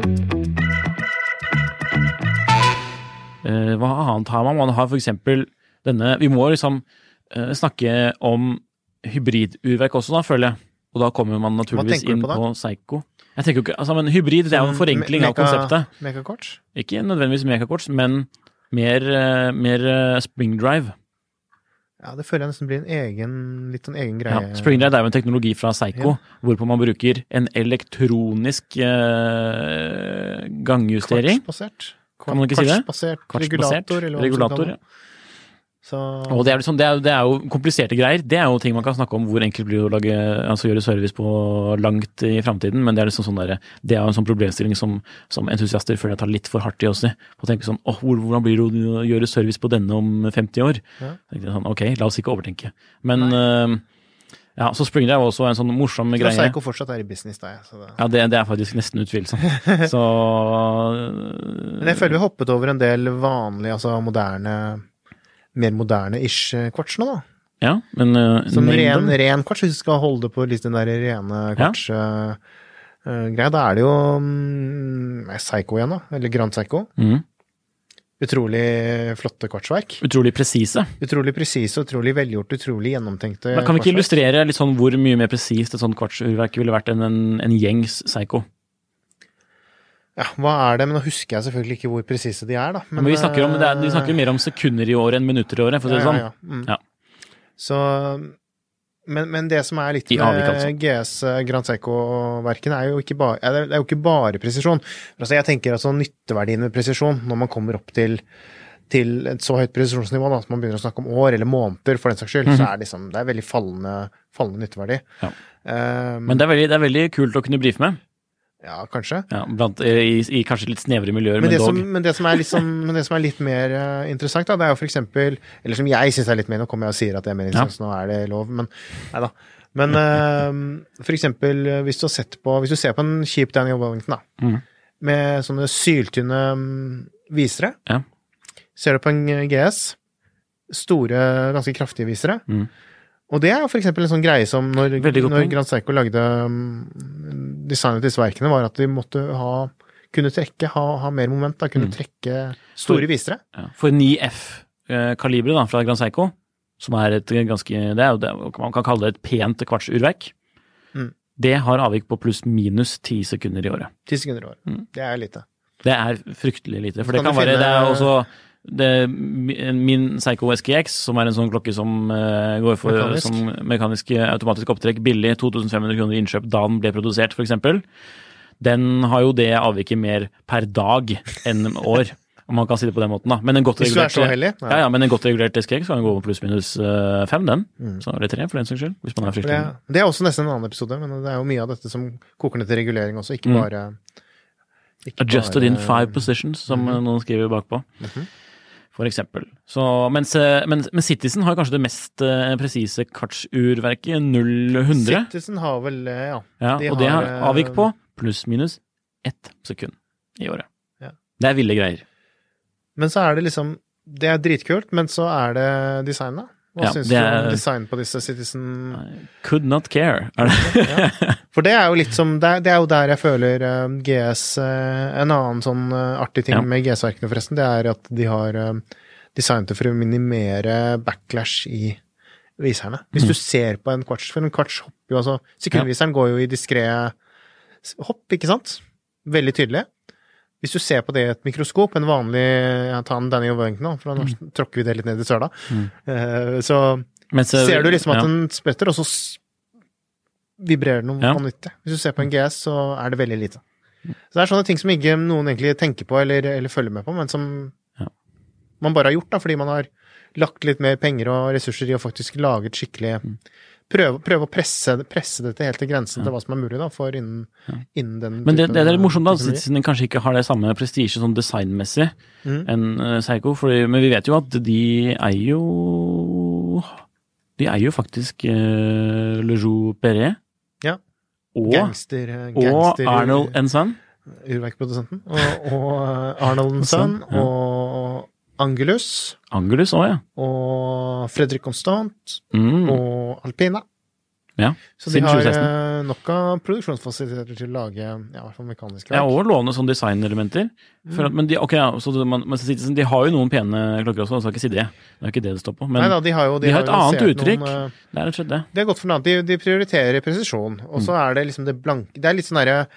Eh, hva annet har man? Man har eksempel denne Vi må liksom eh, snakke om hybridurverk også, da, føler jeg. Og da kommer man naturligvis inn på på Psycho. Jeg tenker jo ikke, altså, men Hybrid det er jo en forenkling av konseptet. Mekakorts? Ikke nødvendigvis mekakorts, men mer, eh, mer spring drive. Ja, det føler jeg nesten blir en egen, litt sånn egen Ja, greie. spring drive er jo en teknologi fra Psycho, hvorpå man bruker en elektronisk eh, gangjustering. Kvartsbasert? Kan man ikke si det? Kvartsbasert regulator, regulator. Ja. Så Og det er, liksom, det, er, det er jo kompliserte greier. Det er jo ting man kan snakke om hvor enkelt blir det å lage, altså gjøre service på langt i framtiden, men det er liksom sånn der, det er en sånn problemstilling som, som entusiaster føler jeg tar litt for hardt i også. Å tenke sånn åh, hvor, hvordan blir det å gjøre service på denne om 50 år? Ja. Sånn, ok, la oss ikke overtenke. Men øh, ja, så Springer er også en sånn morsom greie. Psycho fortsatt er i business, da. Ja, det. Ja, det, det er faktisk nesten utvilsomt. Så Men jeg føler vi hoppet over en del vanlige, altså moderne Mer moderne-ish kvarts nå, da. Ja, men uh, Som ren, ren kvarts, hvis du skal holde det på litt den der rene kvarts-greia. da er det jo um, Psycho igjen, da. Eller Grand Psycho. Mhm. Utrolig flotte kvartsverk. Utrolig presise. Utrolig presise, utrolig velgjort, utrolig gjennomtenkte Men kan vi ikke kortsverk. illustrere litt sånn hvor mye mer presist et sånt kortsurverk ville vært enn en, en gjengs psycho? Ja, hva er det? Men nå husker jeg selvfølgelig ikke hvor presise de er, da. Men, vi snakker om, det er, vi snakker mer om sekunder i året enn minutter i året, for å si det sånn. Ja, ja, ja. Mm. Ja. Så men, men det som er litt med altså. GS eh, Grand Seiko-verkene, er er- jo ikke bare presisjon. Altså, jeg tenker altså nytteverdien ved presisjon, når man kommer opp til, til et så høyt presisjonsnivå, da, at man begynner å snakke om år eller måneder, for den saks skyld, så er det, liksom, det er veldig fallende, fallende nytteverdi. Mhm. Ja. Um, Men det er, veldig, det er veldig kult å kunne brife med, ja, kanskje. ja, blant, i, i kanskje litt snevre miljøer, Men men, det, dog. som, men, det som liksom, men det som er litt mer uh, interessant, da, det er jo eksempel Eller som jeg syns er litt mer Nå kommer jeg og sier at det er mer interessant, så nå er det lov, men nei da. Men uh, eh, hvis sett på Hvis du ser på en kjip Daniel Wellington, da, mm. med sånne syltynne mm, visere, Ja. ser du på en eh, GS, store, ganske kraftige visere, Mhm. Og det er jo for eksempel en sånn greie som når, når. Grand Seiko lagde um, designet disse verkene, var at de måtte ha kunne trekke, ha, ha mer moment, da, kunne Mm. trekke store visere. Ja. For 9F-kaliberet da, fra Grand Seiko, som er et ganske det er det, Man kan kalle det et pent kvartsurverk. Mm. Det har avvik på pluss minus ti sekunder i året. Ti sekunder i året. Mm. Det er lite. Det er fryktelig lite. For kan det kan være finne... Det er også det, min Psycho SKX, som er en sånn klokke som uh, går for Mekanisk. som mekanisk eh, automatisk opptrekk, billig, 2500 kroner innkjøp da den ble produsert, f.eks. Den har jo det avviket mer per dag enn år, om man kan si det på den måten. da. Men en godt er regulert, så heldig. ja, ja, men en godt regulert SKX kan gå pluss-minus uh, fem, den. Mm. Så eller tre, for den saks skyld. Hvis man er fryktelig Det, det er også nesten en annen episode, men det er jo mye av dette som koker ned til regulering også, ikke Mm. bare ikke Adjusted bare- in five positions, som mm. noen skriver bakpå. Mhm. Så, mens, eh, men, men Citizen har kanskje det mest eh, presise kartsurverket, 0-100. Citizen har vel Ja. Ja, de og det har eh, avvik på pluss-minus ett sekund i året. Ja. Det er ville greier. Men så er det liksom Det er dritkult, men så er det design, da. Hva Ja, syns du om design på disse Citizen Could not care. Det? For det er jo litt som Det er, jo der jeg føler eh, GS eh, En annen sånn eh, artig ting Ja. med GS-verkene, forresten, det er at de har eh, designet det for å minimere backlash i viserne. Hvis Mm. du ser på en kvarts For en kvarts hopper jo altså Sekundviseren går jo i diskré hopp, ikke sant? Veldig tydelig. Hvis du ser på det i et mikroskop, en vanlig ja, Ta en Daniel Wellington, da, for nå tråkker vi det litt ned i søla, Mm. Uh, så eh, ser du liksom at ja. den spretter, og så vibrerer vibrerer noe Ja. vanvittig. Hvis du ser på en GS, så er det veldig lite. Så det er sånne ting som ikke noen egentlig tenker på eller, eller følger med på, men som Ja. man bare har gjort, da, fordi man har lagt litt mer penger og ressurser i å faktisk lage et skikkelig Mm. Prøve, prøve å presse, presse dette helt til grensen til hva som er mulig da, for innen, innen den Men det, det er litt morsomt da, siden den kanskje ikke har det samme prestisje sånn designmessig Mm. enn eh, fordi, men vi vet jo at de eier jo De eier jo faktisk uh, Le Joux Perret. Ja. Og, Gangster, og Arnold and Son. urverkprodusenten. Og, og Arnold Ja. og Angulus. Angelus også, ja. og Fredrik Constant Mm. og Alpina. Ja, Så de har 2016. eh, nok av produksjonsfasiliteter til å lage ja, i hvert fall mekaniske Ja, og låne sånne designelementer. Mm. men de, okay, ja, så man, men de har jo noen pene klokker også, skal ikke si det. Det er ikke det det står på. Men Neida, de har jo de har et annet uttrykk. Noen, eh, det er rett og slett det. det er godt for noe annet. De, de prioriterer presisjon, og Mm. så er det liksom det blanke Det er litt sånn derre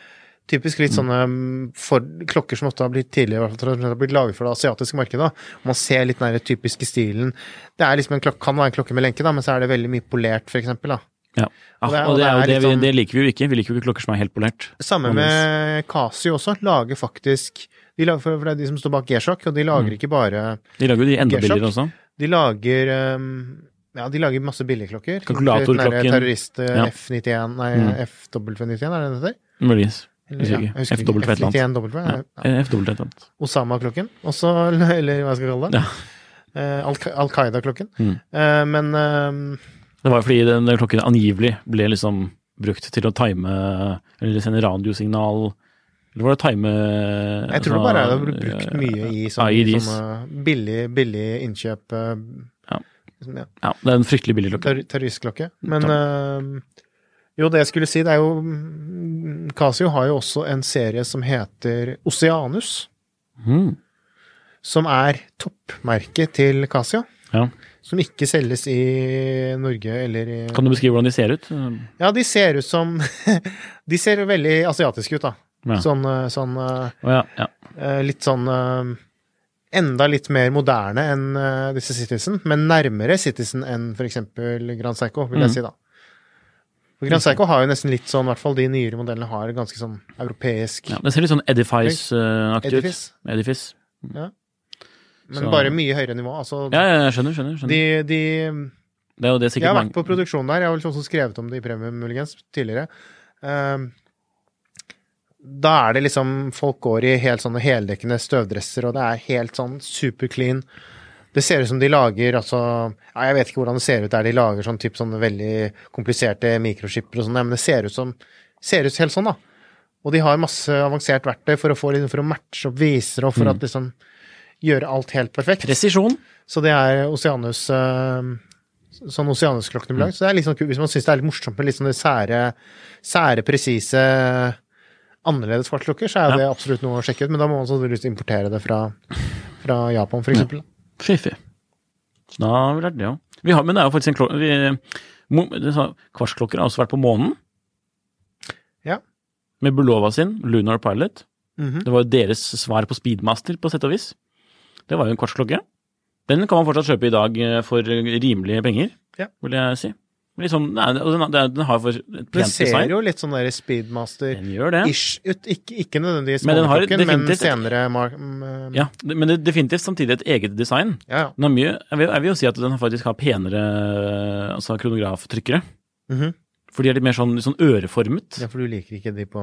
Typisk litt sånne mm, for, klokker som ofte har blitt tidligere i hvert fall, har blitt laget for det asiatiske markedet. Man ser litt den typiske stilen. Det er liksom en klokke, kan være en klokke med lenke, da, men så er det veldig mye polert, for eksempel. Da. Ja. Ja, Og det er- og det, og det vi, sånn- det liker vi jo ikke. Vi liker jo ikke klokker som er helt polert. Samme med Casio også. Lager faktisk de lager, For det er de som står bak G-Shock, og de lager Mm. ikke bare De lager jo de enda billigere også. De lager um, Ja, de lager masse billigklokker. Kalkulatorklokken. Terrorist eh, Ja. F91, nei, Mm. FW91, er det den heter? Muligens. Eller, Husker ikke. jeg FW et eller annet. F91W. Ja. Ja. FW et eller annet. Osama-klokken, også, eller hva jeg skal kalle det. Ja. Eh, Al- Qaida-klokken. Mm. Eh, men ehm, Det var jo fordi den, den klokken angivelig ble liksom brukt til å time Eller sende radiosignal Eller var det time jeg tror det bare er det blitt altså, brukt mye i sånne, IEDs. billig, billig innkjøp. eh, Ja. liksom, ja. Ja, det er en fryktelig billig klokke. Terr- terroristklokke. Men jo, det jeg skulle si, det er jo Casio har jo også en serie som heter Oceanus. Mm. Som er toppmerket til Casio. Ja. Som ikke selges i Norge eller i Kan du beskrive hvordan de ser ut? Ja, de ser ut som De ser veldig asiatiske ut, da. Ja. Sånn, eh, sånn oh, ja, ja. eh, Litt sånn Enda litt mer moderne enn disse Citizen, men nærmere Citizen enn f.eks. Grand Seiko, vil jeg Mm. si, da. Grand Seiko har jo nesten litt sånn, i hvert fall de nyere modellene har ganske sånn europeisk ja. Det ser litt sånn Edifice-aktig ut. Edifice. Edifice. Men Så- bare mye høyere nivå. Altså, Ja, ja, jeg skjønner. skjønner, skjønner. de, de det er jo det Jeg har mange vært på produksjon der. Jeg har vel også skrevet om det i Premium muligens tidligere. Um, da er det liksom Folk går i helt sånne heldekkende støvdresser, og det er helt sånn superclean. Det ser ut som de lager altså ja, Jeg vet ikke hvordan det ser ut der de lager sånn typ sånne veldig kompliserte mikroskipper og sånn, men det ser ut som Ser ut helt sånn, da. Og de har masse avansert verktøy for å få liksom, for å matche opp viser, og for at liksom gjøre alt helt perfekt. Presisjon. Så det er Oceanus eh, Sånn Oceanus-klokkene blir lagd. Så det er sånn hvis man syns det er litt morsomt med litt sånne sære, sære presise, annerledes fartsklokker, så er Ja. det absolutt noe å sjekke ut. Men da må man sannsynligvis importere det fra, fra Japan, for eksempel. Fiffig. Så da har vi lært det òg. Men det er jo faktisk en klokke Kvartsklokker har også vært på månen. Ja. Med Bulova sin, Lunar Pilot. Mhm. Det var jo deres svar på Speedmaster, på sett og vis. Det var jo en kvartsklokke. Den kan man fortsatt kjøpe i dag eh, for rimelige penger, Ja. vil jeg si. Liksom, nei, den, den, den har for et Det pent ser design. jo litt sånn der Speedmaster-ish Den ut. Ikke, ikke nødvendigvis Men den har men senere mm, Ja, men det er definitivt samtidig et eget design. ja, ja. Den mye, jeg, vil, jeg vil jo si at den faktisk har penere altså kronograftrykkere. Mhm. For de er litt mer sånn, sånn øreformet. ja, for du liker ikke de på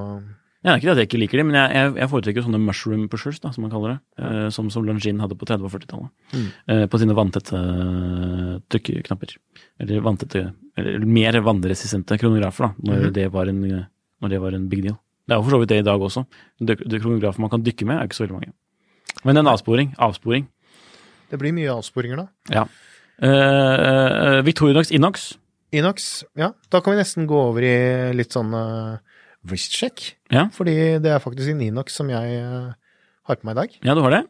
Ja, er ikke det at jeg ikke liker de, men jeg, jeg, jeg foretrekker sånne mushroom pushers, da, som man kaller det. Eh, som, som Longin hadde på 30- og 40-tallet. Mm. Eh, på sine vanntette eh, trykkeknapper. Eller vanntette Eller mer vannresistente kronografer, da, når, mm. det var en, når det var en big deal. Det er jo for så vidt det i dag også. Det, det kronografer man kan dykke med, er ikke så veldig mange. Men en avsporing. Avsporing. Det blir mye avsporinger, da. Ja. Uh, Victorinox Inox. Inox, ja. Da kan vi nesten gå over i litt sånn uh, wrist-check. Ja. Fordi det er faktisk en Inox som jeg eh, har på meg i dag. ja, du har det?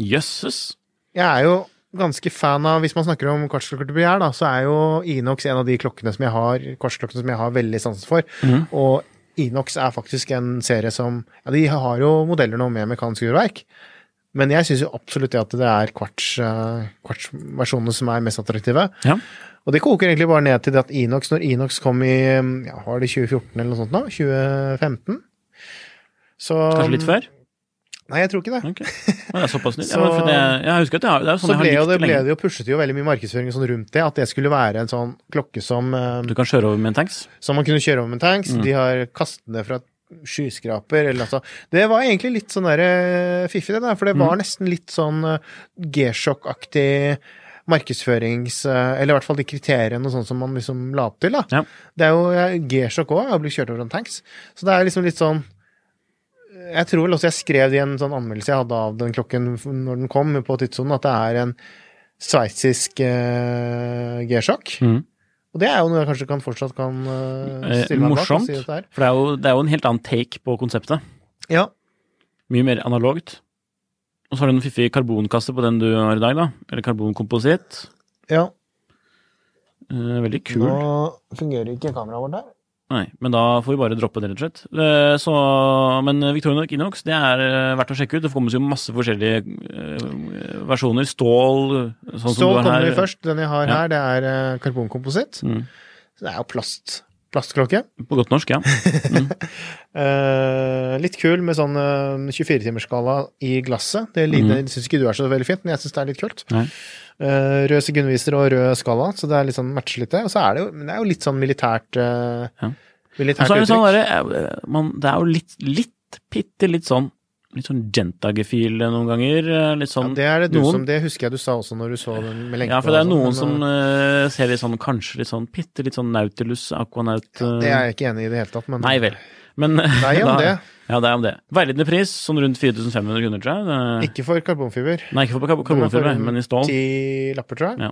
Jøsses. Jeg er jo ganske fan av, hvis man snakker om kvartsklokker til begjær, da, så er jo Inox en av de klokkene som jeg har, kvartsklokkene som jeg har veldig sansen for. Mm. Og Inox er faktisk en serie som Ja, de har jo modeller nå med mekanisk urverk. Men jeg syns jo absolutt det at det er kvarts, eh, kvartsversjonene som er mest attraktive. Ja. Og det koker egentlig bare ned til det at Inox, når Inox kom i ja, var det 2014 eller noe sånt nå? 2015? Så Kanskje litt før? Nei, jeg tror ikke det. Okay. Det er såpass nytt. Så- Ja, det, jeg husker at det er sånn Så jeg ble, har likt det, det ble det jo pushet jo veldig mye markedsføring sånn rundt det, at det skulle være en sånn klokke som, eh, Du kan kjøre over med en tanks. som man kunne kjøre over med en tanks. Mm. De har kastet ned fra skyskraper, eller altså Det var egentlig litt sånn der eh, fiffig, det der, for det var Mm. nesten litt sånn eh, G-sjokk-aktig markedsførings... eh, Eller i hvert fall de kriteriene og sånn som man liksom la opp til, da. Ja. Det er jo G-sjokk òg, har blitt kjørt over en tanks. Så det er liksom litt sånn Jeg tror vel også jeg skrev det i en sånn anmeldelse jeg hadde av den klokken når den kom, på tidssonen, at det er en sveitsisk uh, G-sjokk. Mm. Og det er jo noe jeg kanskje kan fortsatt kan eh, stille meg bak. og morsomt. Si. For det er, jo, det er jo en helt annen take på konseptet. Ja. Mye mer analogt. Og så har du en fiffig karbonkasse på den du har i dag, da. Eller karbonkompositt. ja. Eh, veldig kul. Nå fungerer ikke kameraet vårt der. Nei, men da får vi bare droppe det, rett og slett. Eh, Så, men Victorinox Inox, det er eh, verdt å sjekke ut. Det kommer jo masse forskjellige eh, versjoner. Stål, sånn som du har her. kommer vi først. Den jeg har Ja. her, det er karbonkompositt. Mm. Så det er jo plast. Plastklokke. På godt norsk, ja. Eh, litt kul med sånn uh, 24-timersskala i glasset. Det, mm. syns ikke du er så veldig fint, men jeg syns det er litt kult. Nei. Eh, rød sekundviser og rød skala, så det er litt sånn matcher litt det. Og så er det jo, det er jo litt sånn militært uh, Ja. Militært så det sånn uttrykk. derre eh, man- Det er jo litt, litt, bitte litt sånn Litt sånn Gentagefil noen ganger. Litt sånn, ja, det er det du noen- som Det husker jeg du sa også når du så den med lenke Ja, for det er sånn, noen som uh, eh, ser litt sånn, kanskje litt sånn bitte litt sånn Nautilus, Aquanaut eh, Det er jeg ikke enig i i det hele tatt, men Nei vel. Men Nei om da- det. Ja, det er om det. Veiledende pris, sånn rundt 4500 kroner, tror jeg. Ikke for karbonfiber. Nei, ikke for kar- karbonfiber, men i stål. Ti lapper, tror jeg. Ja.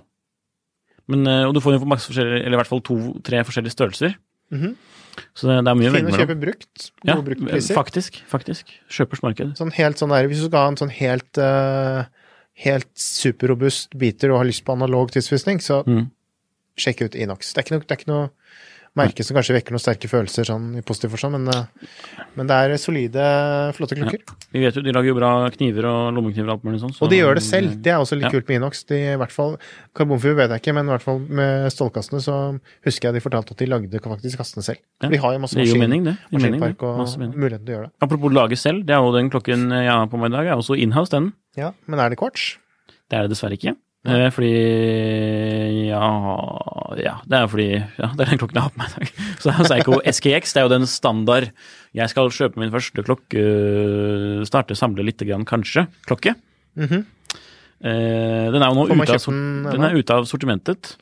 Men, eh, og du får jo for i hvert fall to-tre forskjellige størrelser. Mhm. Så det, det er mye å Fin velge å kjøpe brukt. Ja, bruktpriser. faktisk. Faktisk. Kjøpers marked. Sånn helt sånn der, hvis du skal ha en sånn helt uh, helt superrobust biter og har lyst på analog tidsvisning, så Mm. sjekk ut Inox. Det er ikke noe, det er ikke noe merke som kanskje vekker noen sterke følelser sånn i positiv forstand, men, eh, men det er solide, flotte klokker. Vi vet jo, de lager jo bra kniver og lommekniver og alt mulig sånt. så- Og de gjør det selv. Det er også litt Ja. kult med Inox. De, i hvert fall, Karbonfiber vet jeg ikke, men i hvert fall med stålkassene så husker jeg de fortalte at de lagde faktisk kassene selv. Ja. De har jo masse maskin, mening, maskinpark og muligheten til å gjøre det. Apropos lage selv, det er jo den klokken jeg har på meg i dag, er også inhouse, den. Ja, Men er det kvarts? Det er det dessverre ikke. Eh, fordi ja, ja, det er fordi ja, det er den klokken jeg har på meg i dag. Så det er Seigo SKX, det er jo den standard Jeg skal kjøpe min første klokke, starte samle litt, grann, kanskje, klokke. Mhm. Eh, den er jo nå ute av, den den er ute av sortimentet.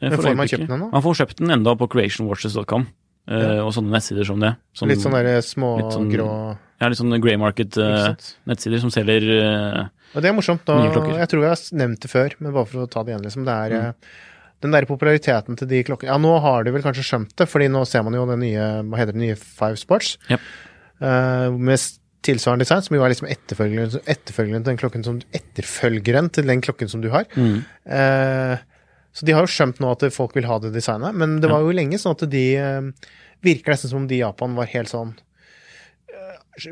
eh, Men får man kjøpt den nå? Man får kjøpt den enda på creationwatches.com. Ja. Og sånne nettsider som det. Som, Litt sånne smågrå små, sånn- Ja, litt sånn grey market eh, Ikke sant? nettsider som selger eh, Og det er morsomt. Da, jeg tror jeg har nevnt det før, men bare for å ta det igjen, liksom. Det er Mm. eh, den der populariteten til de klokkene Ja, nå har de vel kanskje skjønt det, fordi nå ser man jo den nye Hva heter det, nye Five Sports. Yep. Uh, med tilsvarende design, som jo er liksom etterfølgeren, etterfølgeren til den klokken som Etterfølgeren til den klokken som du har. mm. Uh, så de har jo skjønt nå at folk vil ha det designet, men det var jo lenge sånn at de uh, Virker nesten som om de i Japan var helt sånn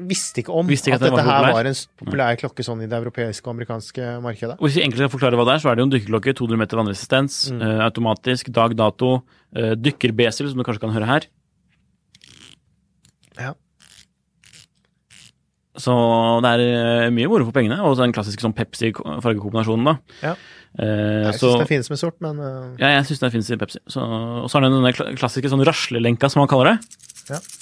Visste ikke om Visste ikke at, at dette var her var en populær klokke sånn i det europeiske og amerikanske markedet. Og Hvis vi enkelt skal forklare hva det er, så er det jo en dykkerklokke, 200 meter vannresistens, Mm. uh, automatisk, dag, dato, uh, dykkerbesel, som du kanskje kan høre her. Ja. Så det er eh, mye moro for pengene, og den klassiske sånn Pepsi-fargekombinasjonen, da. Ja. Jeg så, syns det finnes med sort, men ja, jeg syns det finnes i Pepsi. Så, og så har den denne klassiske sånn raslelenka, som man kaller det. skrangler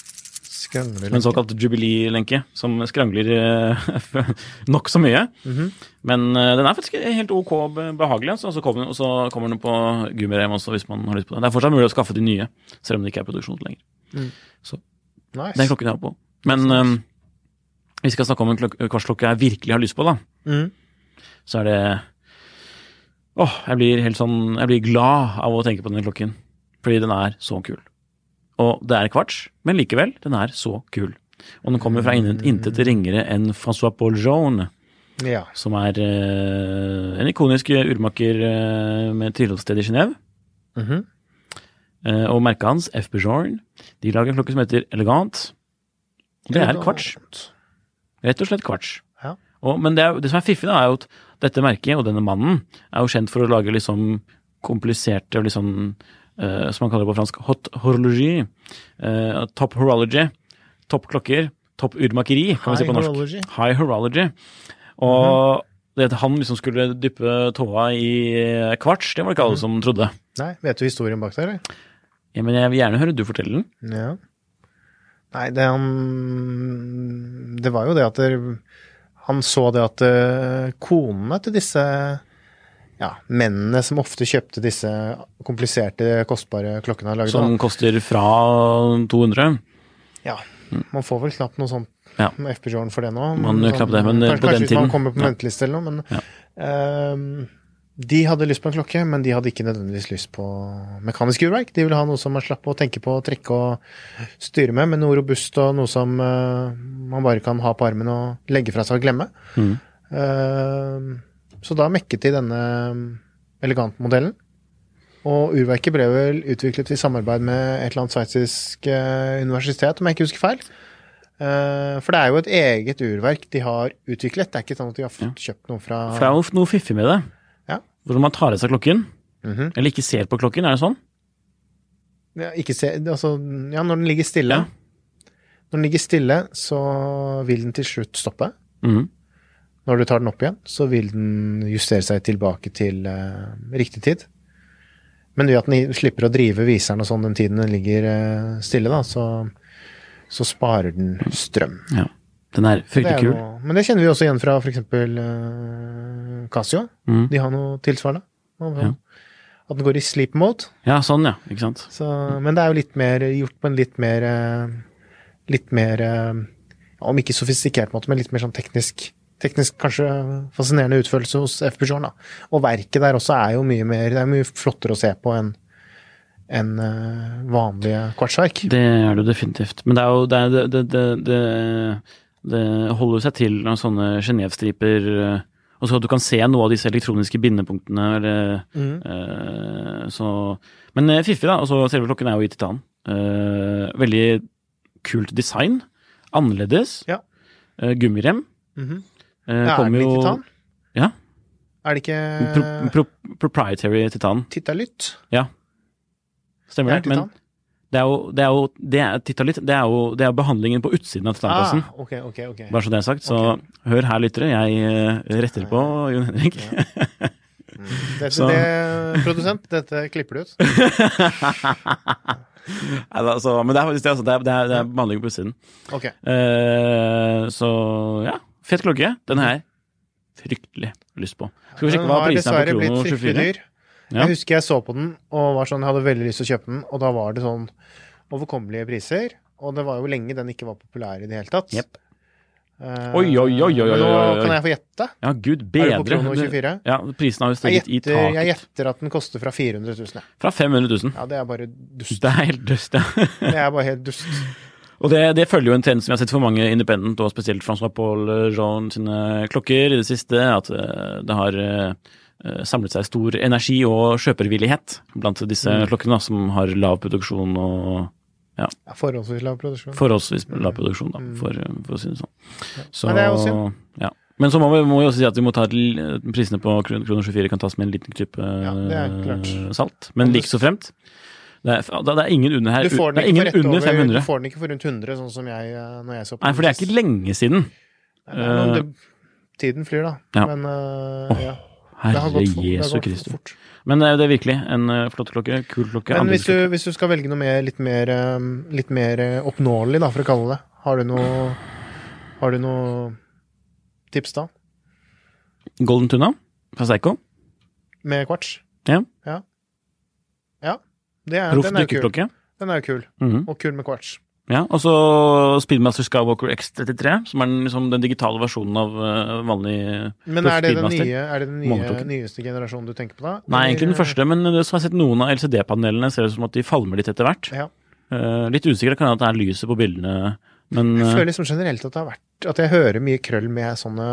En såkalt jubilee-lenke, som skrangler uh, nokså mye. Mhm. Men eh, den er faktisk helt ok be- behagelig, altså. og så kommer, så kommer den på gummirem også, hvis man har lyst på det. Det er fortsatt mulig å skaffe de nye, selv om det ikke er produksjon lenger. Nice. den klokken jeg har på. Men eh, hvis vi skal snakke om en klok- kvartsklokke jeg virkelig har lyst på, da, mm. så er det Åh, jeg blir helt sånn Jeg blir glad av å tenke på denne klokken. Fordi den er så kul. Og det er kvarts, men likevel, den er så kul. Og den kommer fra intet, intet ringere enn Francois Paul Jaune, Ja. som er uh, en ikonisk urmaker uh, med tilholdssted i Genéve. Mm -hmm. uh, og merket hans, F. Bejorn, de lager en klokke som heter Elegant. Og det er kvarts. Rett og slett kvarts. Ja. Og, men det, er, det som er fiffig, da, er jo at dette merket og denne mannen er jo kjent for å lage liksom kompliserte og liksom eh, Som man kaller det på fransk, hot horologi. eh, top horology. Topp klokker. Topp urmakeri, kan vi si på norsk. horology. High horology. Og det at han liksom skulle dyppe tåa i eh, kvarts, det var det ikke alle som trodde. Nei, vet du historien bak der, eller? Ja, men jeg vil gjerne høre du fortelle den. Ja. Nei, det han Det var jo det at der, han så det at eh, konene til disse ja, mennene som ofte kjøpte disse kompliserte, kostbare klokkene Laget, Som da. koster fra 200. Ja, man får vel knapt noe sånt Ja. med FP-Jorn for det nå. Man sånn, knapt det, men kanskje, på den kanskje hvis tiden- man kommer på ja. venteliste eller noe, men Ja. ehm, de hadde lyst på en klokke, men de hadde ikke nødvendigvis lyst på mekanisk urverk. De ville ha noe som man slapp å tenke på, trekke og styre med, men noe robust og noe som uh, man bare kan ha på armen og legge fra seg og glemme. Mm. Ehm, så da mekket de denne elegantmodellen. Og urverket ble vel utviklet i samarbeid med et eller annet sveitsisk eh, universitet, om jeg ikke husker feil. Eh, for det er jo et eget urverk de har utviklet. Det er ikke sånn at de har fått kjøpt noe fra For det er jo noe fiffig med det. Ja. Hvor man tar av seg klokken, Mhm. eller ikke ser på klokken, er det sånn? ja, ikke se, altså, ja, når den ligger stille. Ja. Når den ligger stille, så vil den til slutt stoppe. Mhm. Når du tar den opp igjen, så vil den justere seg tilbake til uh, riktig tid. Men ved at den slipper å drive viseren og sånn den tiden den ligger uh, stille, da, så, så sparer den strøm. Ja. Den er Det fryktelig kul. noe, men det kjenner vi også igjen fra f.eks. Uh, Casio. Mm. De har noe tilsvarende. Ja. At den går i sleep mode. Ja, sånn, ja. Ikke sant. Så, men det er jo litt mer gjort på en litt mer eh, Litt mer eh, Om ikke sofistikert måte, men litt mer sånn teknisk Teknisk kanskje fascinerende utførelse hos F. Jorn. Og verket der også er jo mye mer Det er mye flottere å se på enn enn eh, vanlige kvartsverk. Det er det definitivt. Men det er jo det, er, det, det, det, det holder seg til noen sånne Genéve-striper. eh, Og så at du kan se noe av disse elektroniske bindepunktene. Eller, mm. eh, så, men fiffig, da. Altså, selve klokken er jo i titan. Veldig kult design. Annerledes. Ja. Gummirem. Mhm. Eh, Ja, er det jo- titan? Ja. Er det ikke Pro, pro, proprietary titan. Titalytt? Ja. Stemmer Det det? Men det er jo, det er jo det er, Titalit, det er jo det er behandlingen på utsiden av titanplassen. Ah, ok, ok, ok. Bare så det er sagt. Så hør her, lyttere. Jeg eh, retter på Jon Henrik. Dette, så- det, produsent, dette klipper du ut. altså, men det er faktisk det. Altså, det, er, det, er, det behandling på utsiden. Ok. Uh, så ja, fet klokke. Den har jeg fryktelig lyst på. Skal vi sjekke hva prisen er på Krono 24? dyr. Ja. Jeg husker jeg så på den og var sånn, jeg hadde veldig lyst til å kjøpe den, og da var det sånn overkommelige priser. Og det var jo lenge den ikke var populær i det hele tatt. Yep. Uh, Oi, oi, oi, oi, oi, nå oi, oi. kan jeg få gjette. Ja, gud bedre. Er det på Krono 24? Ja, prisen har jo steget i taket. jeg gjetter at den koster fra 400 000. Fra 500 000. Ja, det er bare dust. Det er helt dust, ja. Det er bare helt dust. Og det, det følger jo en trend som vi har sett for mange independent, og spesielt Francois Paul Jean sine klokker i det siste, at eh, det har eh, samlet seg stor energi og kjøpervillighet blant disse Mm. klokkene, som har lav produksjon og Ja, forholdsvis lav produksjon. forholdsvis lav produksjon, da, for, for å si det sånn. Så, Men det er jo synd. Ja. Men så må vi, må vi også si at vi må ta prisene på kroner 24 kan tas med en liten klype Ja, eh, salt. Men like så fremt. Det er, det er ingen under her. Du får den ikke for under over, 500. du får den ikke for rundt 100, sånn som jeg eh, når jeg så på Nei, for det er ikke lenge siden. Nei, det det, Tiden flyr, da. Ja. Men uh, ja. Det har Herre. Det Jesu Kristus. Men eh, det er virkelig en eh, flott klokke. Kul klokke. Men hvis du, hvis du skal velge noe mer, litt mer, eh, litt mer eh, oppnåelig, da, for å kalle det, har du noe, har du noe tips da? Golden Tuna fra Seiko. Med kvarts? Ja. Ja. Er, Proff den er jo kul. dykkerklokke. Den er jo kul. -hmm. Og kul med kvarts. Ja, og så Speedmaster Skywalker X33, som er den, liksom, den digitale versjonen av uh, vanlig Men er det den nye, er det den nye, nyeste generasjonen du tenker på da? Nei, egentlig den første, men det som jeg har sett noen av LCD-panelene ser ut som at de falmer litt etter hvert. Ja. Uh, litt usikker kan jeg at det er lyset på bildene, men Jeg eh, føler liksom generelt at det har vært At jeg hører mye krøll med sånne,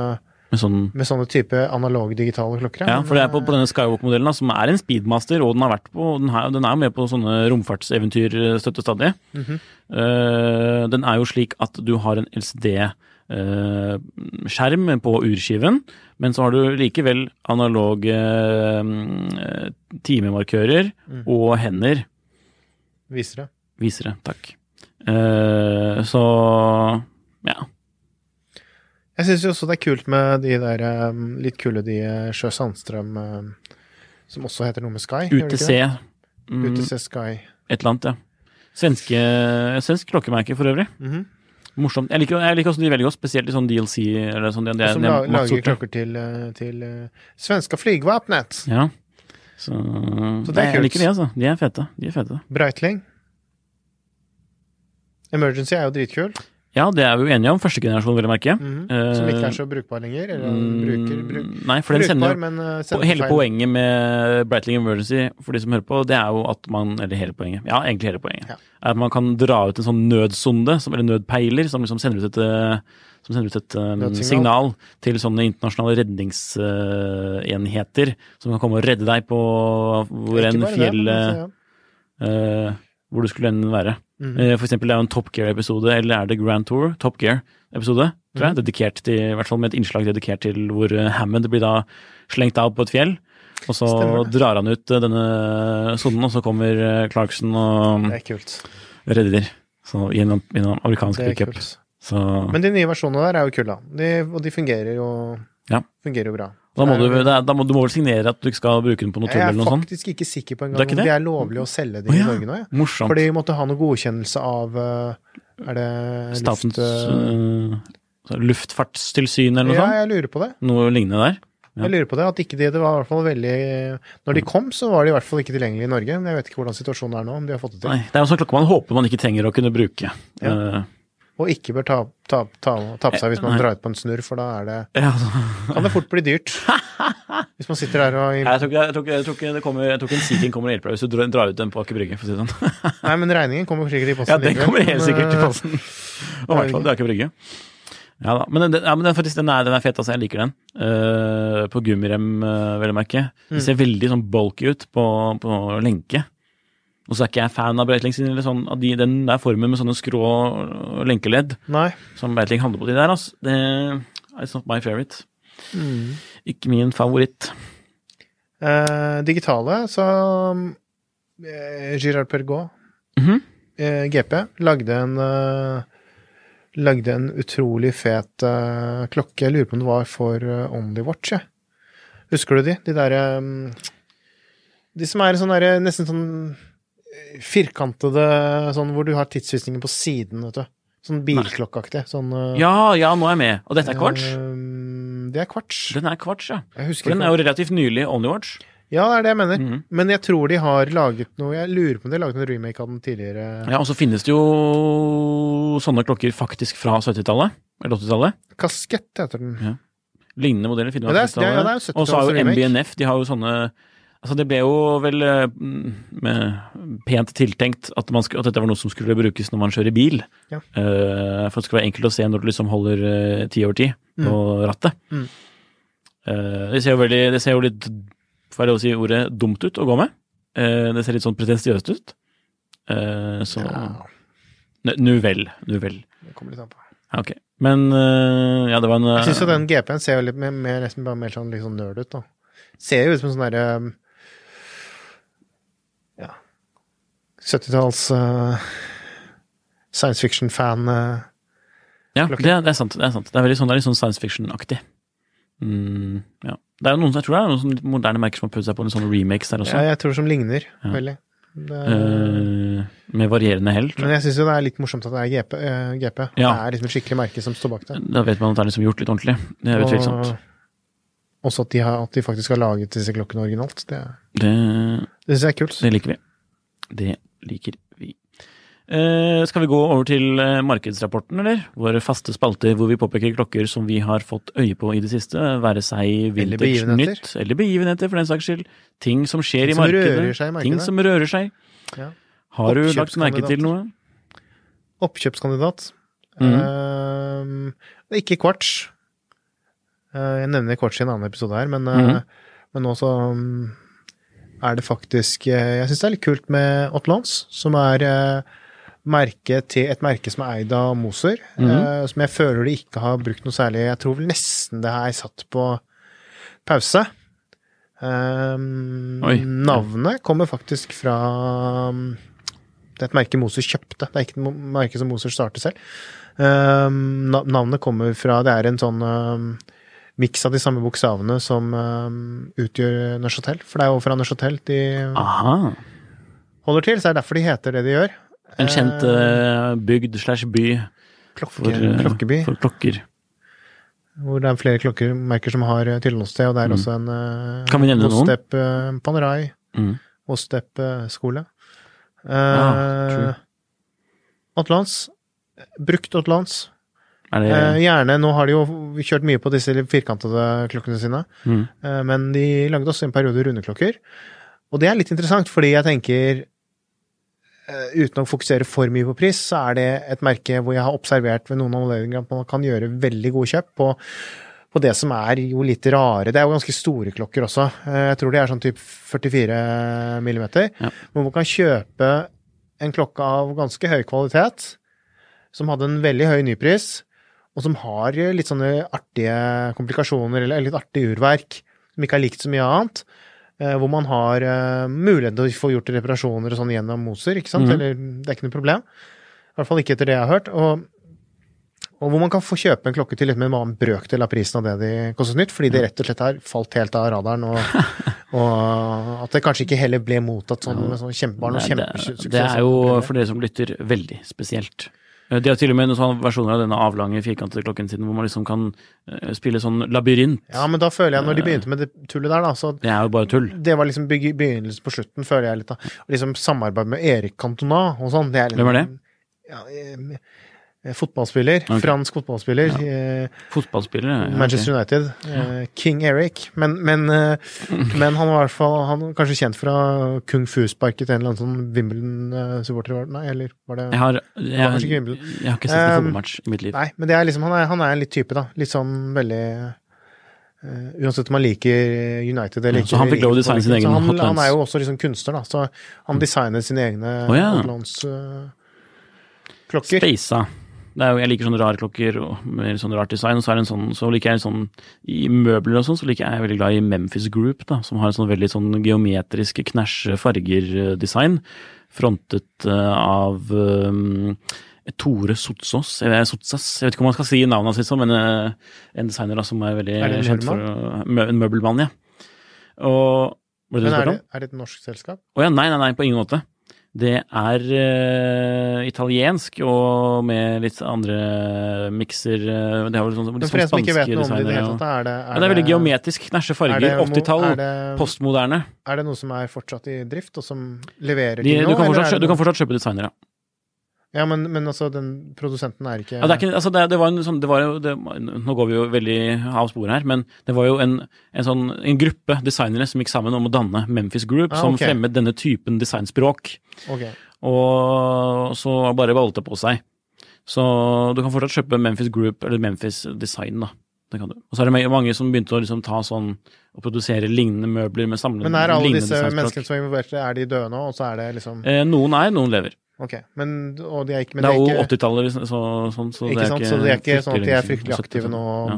med sånn med sånne type analoge digitale klokker. Ja, for det er på, eh, på denne Skywalk-modellen, som er en speedmaster, og den har vært på Den, har, den er med på sånne romfartseventyr støtte stadig. -hmm. uh, den er jo slik at du har en LCD-skjerm på urskiven, men så har du likevel analoge uh, timemarkører Mm. og hender. Viser det. Visere, takk. Eh, så ja. Jeg syns jo også det er kult med de der eh, litt kule de eh, Sjø Sandstrøm eh, Som også heter noe med Sky. UTC, mm, UTC Sky. et eller annet, ja. Svenske, svensk klokkemerke for øvrig. Mhm. Morsomt. Jeg liker, jeg liker også de veldig godt, spesielt i sånn DLC eller sånn. Det, som la, er lager klokker til, eh, til uh, svenska flygvapnet. Ja. Så, Så det er kult. jeg liker de, altså. De er fete. De er fete. Breitling. Emergency er jo dritkul. Ja, det er vi jo enige om. Første generasjon, vil jeg merke. Mhm. Eh, Som ikke er så brukbar lenger. Eller bruker, bruk, Mm, Nei, for den sender men eh, sender Hele feil. poenget med Breitling Emergency, for de som hører på, det er jo at man Eller hele poenget. Ja, egentlig hele poenget. Ja. Er at man kan dra ut en sånn nødsonde, som, eller nødpeiler, som liksom sender ut et eh, som sender ut et um, signal til sånne internasjonale redningsenheter som kan komme og redde deg på hvor enn men altså, ja. uh, Hvor du skulle enn være. Mhm. Eh, For eksempel det er jo en Top Gear-episode, eller er det Grand Tour? Top Gear-episode, tror jeg. Mm. Dedikert til, I hvert fall med et innslag dedikert til hvor eh, Hammond blir da slengt av på et fjell. Og så drar han ut eh, denne sonen, og så kommer Clarkson og Det kult. redder. Så gjennom, gjennom amerikansk er pickup. Men de nye versjonene der er jo kule. De, og de fungerer jo Ja. Fungerer jo bra. Da må, du, da må, du må vel signere at du ikke skal bruke den på noe tull eller er noe sånt? Jeg er faktisk ikke sikker på engang om det? det er lovlig å selge det i ja, Norge nå. Ja. Morsomt. Fordi vi måtte ha noe godkjennelse av eh, Er det Statens luft, uh, luftfartstilsyn eller noe Ja, sånt? jeg lurer på det. Noe lignende der? Ja. Jeg lurer på det, at ikke de, det var i hvert fall veldig Når de kom, så var de i hvert fall ikke tilgjengelige i Norge. Men jeg vet ikke hvordan situasjonen er nå, om de har fått det til. Nei, det er jo sånn klokke man håper man ikke trenger å kunne bruke. Ja. Eh, Og ikke bør ta, ta, ta, ta på seg hvis man Nei. drar ut på en snurr, for da er det, kan det fort bli dyrt. Hvis man sitter der og jeg, tror ikke, en Sea King kommer og hjelper deg hvis du drar, ut den på Aker Brygge. for å si det sånn. Nei, men regningen kommer sikkert i posten. Ja, den kommer helt sikkert i eh, posten. Og i hvert fall til Aker Brygge. Ja da. Men, den, ja, men den, faktisk, den, er, den er fet, altså. Jeg liker den. Uh, på gummirem, uh, vel å merke. Den ser veldig sånn bulky ut på, på lenke. Og så er ikke jeg fan av Breitling sin, eller sånn, av de, den der formen med sånne skrå lenkeledd Nei. som Breitling handler på de der, altså. Det er not my favorite. Mm. Ikke min favoritt. Eh, digitale, så eh, Girard Pergaud, -hmm. eh, GP, lagde en eh, Lagde en utrolig fet eh, klokke. Jeg lurer på om det var for uh, OnlyWatch, Ja. Husker du de? De derre um, De som er sånn derre nesten sånn eh, firkantede Sånn hvor du har tidsvisningen på siden, vet du. Sånn bilklokkeaktig. Sånn eh, Ja, ja, nå er jeg med. Og dette er kvarts? eh, det er kvarts. Den er kvarts, ja. For den er jo relativt nylig Onlywatch. Ja, det er det jeg mener. Mhm. Men jeg tror de har laget noe Jeg lurer på om de har laget en remake av den tidligere. Ja, og så finnes det jo sånne klokker faktisk fra 70-tallet. Eller 80-tallet. Kaskett heter den. Ja. Lignende modeller finner man på ja, ja, det er 70-tallet. Og så har jo MBNF, de har jo sånne Altså det ble jo vel eh, mm, med pent tiltenkt at, man skulle, at dette var noe som skulle brukes når man kjører bil. Ja. Uh, for det skal være enkelt å se når du liksom holder eh, ti over ti på rattet. Mm. Uh, det ser jo veldig Det ser jo litt, får jeg lov å si ordet, dumt ut å gå med. Det ser litt sånn pretensiøst ut. Så Ja, Nu- vel. Nu vel. det kommer litt an på. Ok. Men ja, det var en Jeg syns jo den GP-en ser jo litt mer, mer, nesten bare mer sånn, sånn nerd ut, da. Ser jo ut som en sånn derre um, Ja 70-talls uh, science fiction-fan. Uh, Ja, det, er- det er sant. Det er sant. Det er veldig sånn, det er litt sånn science fiction-aktig. Mm, ja. Det er jo noen, jeg tror det er noen sånn moderne merker som har prøvd seg på en sånn remakes der også. ja, jeg tror som ligner Ja. veldig. Det, uh, med varierende hell. men jeg syns jo det er litt morsomt at det er GP. Uh, GP. Ja. Det er liksom et skikkelig merke som står bak det. Da vet man at det er liksom gjort litt ordentlig. Det er utvilsomt. Og også at de, har, at de faktisk har laget disse klokkene originalt. Det, Det, det syns jeg er kult. det liker vi. Det liker vi. Eh, skal vi gå over til eh, markedsrapporten, eller? Våre faste spalter hvor vi påpeker klokker som vi har fått øye på i det siste. Være seg Eller vintage begivenheter. nytt, eller begivenheter for den saks skyld. Ting som skjer Ting i som markedet. rører seg i markedet. Ting som rører seg. Ja. Har du lagt merke til noe? Oppkjøpskandidat. Mm. Uh, ikke kvarts. Uh, jeg nevner kvarts i en annen episode her, men, uh, mm. men nå så um, er det faktisk eh, Jeg syns det er litt kult med Otlands, som er eh, merke til, et merke som er eid av Moser. mm eh, som jeg føler de ikke har brukt noe særlig Jeg tror vel nesten det er satt på pause. Um, navnet kommer faktisk fra um, Det er et merke Moser kjøpte, det er ikke et merke som Moser startet selv. Um, navnet kommer fra Det er en sånn um, miks av de samme bokstavene som um, utgjør Neuchâtel. For det er jo fra Neuchâtel de Aha. holder til, så det er derfor de heter det de gjør. En kjent uh, bygd slash by Klokke, for, uh, klokkeby. for klokker. Hvor det er flere klokkemerker som har eh, tilholdssted, og det er Mm. også en uh? Ostep uh, Panerai, Mm. Ostep uh, skole. Ah, true. Uh, Brukt Atlands. Det Eh, gjerne, nå har de jo kjørt mye på disse firkantede klokkene sine, mm. eh, men de lagde også en periode rundeklokker. Og det er litt interessant, fordi jeg tenker eh, Uten å fokusere for mye på pris, så er det et merke hvor jeg har observert ved noen anledninger at man kan gjøre veldig gode kjøp på, på det som er jo litt rare. Det er jo ganske store klokker også. Eh, Jeg tror de er sånn typ 44 millimeter. Ja. Hvor man kan kjøpe en klokke av ganske høy kvalitet, som hadde en veldig høy nypris, og som har litt sånne artige komplikasjoner, eller litt artig urverk, som ikke er likt så mye annet. eh, Hvor man har eh, mulighet til å få gjort reparasjoner og sånn gjennom Moser, ikke sant? Mm. Eller det er ikke noe problem. I hvert fall ikke etter det jeg har hørt. Og Og hvor man kan få kjøpe en klokke til litt med en annen brøkdel av prisen av det de kostet nytt, fordi det rett og slett har falt helt av radaren, og, og at det kanskje ikke heller ble mottatt sånn med sånn kjempebarn og Det, kjempesuksess. det er jo for dere som lytter, veldig spesielt. Eh, De har til og med noen sånne versjoner av denne avlange, firkantede klokken sin hvor man liksom kan eh, spille sånn labyrint. Ja, men da føler jeg, når de begynte med det tullet der, da, så Det er jo bare tull. det var liksom begynnelsen på slutten, føler jeg litt. da. Liksom samarbeid med Erik Cantona og sånn. det er litt- Hvem er det? Ja, eh, eh, fotballspiller. Okay. Fransk fotballspiller. eh, fotballspiller ja, ok. Manchester United. eh, King Eric. Men, men, eh, men han var i hvert fall han var kanskje kjent fra Kung Fu-sparket til en eller annen sånn Wimbledon-supporter, var det? Nei, eller var det Jeg har, var jeg, kanskje ikke Wimbledon. jeg har ikke sett en fotballmatch i mitt liv. Nei, men det er liksom, han er, han er en litt type, da. Litt sånn veldig Uh, Uansett om han liker United eller Ja, så han fikk lov å designe sin egen han, Hotlands. han er jo også liksom kunstner, da. Så han designer sine egne oh, ja. Hotlands-klokker. Det er jo, jeg liker sånne rare klokker og mer sånn rart design. Og så er sånn, så liker jeg sånn I møbler og sånn, så liker jeg, veldig glad i Memphis Group, da, som har en sånn veldig sånn geometrisk knæsje farger-design. Frontet eh, av um, Tore Sotsås, eller Sotsas, jeg vet ikke om man skal si navnet hans, liksom, men uh, en designer da, som er veldig Er det en kjent for mø- En møbelmann, ja. Og Men er det, er det et norsk selskap? Å ja, nei, nei, nei, på ingen måte. Det er uh, italiensk og med litt andre mikser uh, Det er vel sånn, litt sånn som ikke spanske vet noe om det det og- er det Ja, det er veldig geometrisk. Knæsje er farger. 80-tall. er Postmoderne. Er det noe som er fortsatt i drift, og som leverer De, til du, nå? kan eller fortsatt, er du kan fortsatt kjøpe designere. Ja, men, men altså, den produsenten er ikke Ja, det, er ikke, altså det, det var en sånn, det var det, Nå går vi jo veldig av sporet her, men det var jo en, en, sånn, en gruppe designere som gikk sammen om å danne Memphis Group, Ah, som ok. fremmet denne typen designspråk. Ok. Og så bare valgte på seg. Så du kan fortsatt kjøpe Memphis Group, eller Memphis Design, da. Det kan du. Og så er det mange som begynte å liksom ta sånn og produsere lignende møbler med samlende Men er alle disse menneskene som er involvert, er de døde nå, og så er det liksom Eh, noen er, noen lever. Ok. Men, og de er ikke, men det er jo 80-tallet, hvis- så, sånn, så ikke det er ikke Så de er ikke sånn at de er fryktelig aktive nå. Ja.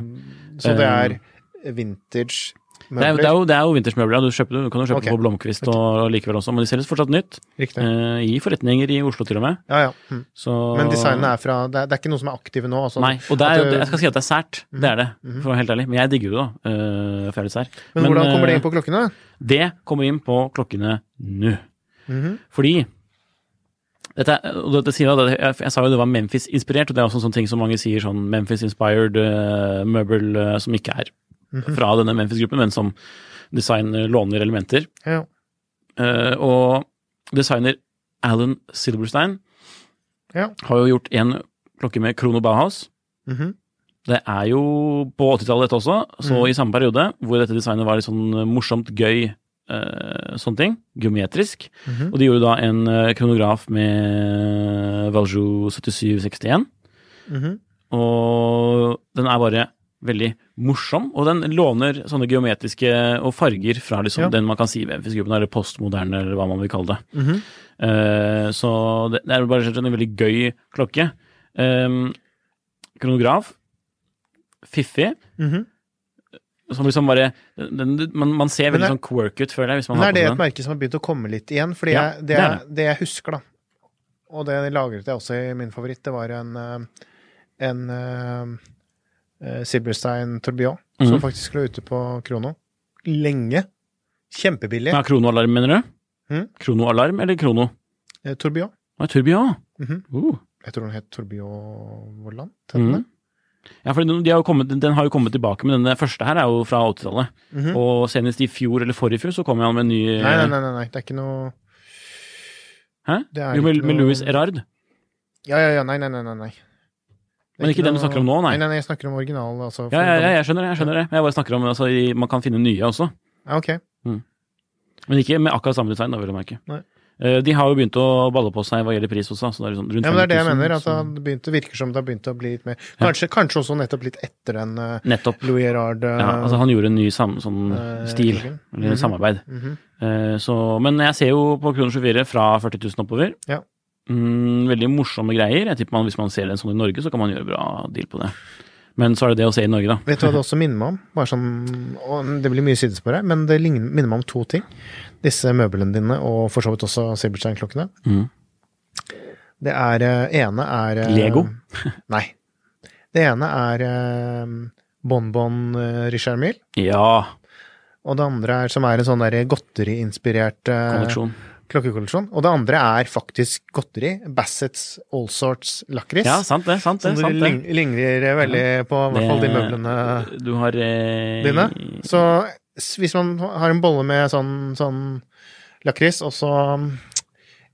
Så det Eh, er vintage er, jo- møbler? det er jo, det er jo vintersmøbler, ja. Du, du kan jo kjøpe okay. på Blomkvist og likevel også, men de selges fortsatt nytt. Eh, I forretninger i Oslo til og med. Ja, ja. Hm. Så, Men designet er fra det er, det er ikke noe som er aktive nå? Altså, Nei, og er, du- jeg skal si at det er sært. Det er det, for å være helt ærlig. Men jeg digger det, da. Uh, for jeg er litt sær. men, hvordan kommer det eh, inn på klokkene? Det kommer inn på klokkene nå. Mhm. Fordi dette, dette sier jeg, jeg, sa jo det var Memphis-inspirert, og det er også en sånn ting som mange sier, sånn Memphis-inspired uh, møbel uh, som ikke er Mhm. fra denne Memphis-gruppen, men som designer låner elementer. Ja. Uh, og designer Alan Silberstein Ja. har jo gjort en klokke med Krono Bauhaus. Mhm. Det er jo på 80-tallet dette også, så mm. i samme periode, hvor dette designet var litt sånn morsomt, gøy, eh, sånne ting, geometrisk. Mhm. Og de gjorde da en uh, kronograf med Valjou 7761, Mhm. og den er bare veldig morsom, og den låner sånne geometriske og farger fra liksom Ja. den man kan si Memphis-gruppen, eller postmoderne, eller hva man vil kalle det. Mm -hmm. uh, så det, det er bare en veldig gøy klokke. Um, kronograf, fiffig, Mhm. Som liksom bare den, man, man ser veldig er- sånn quirk ut, føler jeg, hvis man Men har er det et merke som har begynt å komme litt igjen? Fordi Ja, jeg, det, det er det jeg husker, da, og det lagret jeg også i min favoritt, det var en, eh, en uh, Silberstein Tourbillon, som Mhm. faktisk lå ute på Krono. Lenge. Kjempebillig. Ja, kronoalarm, mener du? Mm? Kronoalarm eller krono? Eh, Tourbillon. Ah, Tourbillon. Mhm. Uh. Jeg tror den het Tourbillon Vollant. Mhm. Ja, for de kommet, den har jo kommet tilbake, men denne første her er jo fra 80-tallet. Mhm. Og senest i fjor eller forrige fjor så kom han med en ny Nei, nei, nei, nei, nei, det er ikke noe Hæ? Jo, med, ikke med noe- Louis Erard. Ja, ja, ja, nei, nei, nei, nei. nei. Men ikke den du snakker om nå, nei? Nei, nei, jeg snakker om original, altså. Ja, ja, ja, jeg skjønner det. jeg skjønner det. Jeg bare snakker om altså, Man kan finne nye også. Ja, ok. Men ikke med akkurat samme design, da, vil jeg merke. Nei. Eh, De har jo begynt å balle på seg hva gjelder pris også. Så det er sånn rundt Ja, men det er det jeg mener. At så- det begynte, virker som det har begynt å bli litt mer Kanskje, kanskje også nettopp litt etter den uh, Nettopp. Louis Gerard Ja, altså Han gjorde en ny sam, sånn eh, stil, eller Mhm. samarbeid. Mhm. Eh, så, men jeg ser jo på Kroner 24 fra 40 000 oppover. Ja. Mm, veldig morsomme greier. Jeg tipper man, Hvis man ser en sånn i Norge, så kan man gjøre bra deal på det. Men så er det det å se i Norge, da. Vet du hva det også minner meg om? Bare sånn, og Det blir mye sidespor her, men det minner meg om to ting. Disse møblene dine, og for så vidt også Silberstein-klokkene. Mm. Det er eh, ene er eh, Lego? Nei. Det ene er eh, Bonbon Richard Mille. Ja. Og det andre er, som er en sånn godteriinspirert Kolleksjon. klokkekolleksjon. Og det andre er faktisk godteri. Bassets All Sorts lakris. Ja, sant det. sant det, som sant ligner veldig på i hvert fall de møblene Du har eh, dine. Så hvis man har en bolle med sånn, sånn lakris, og så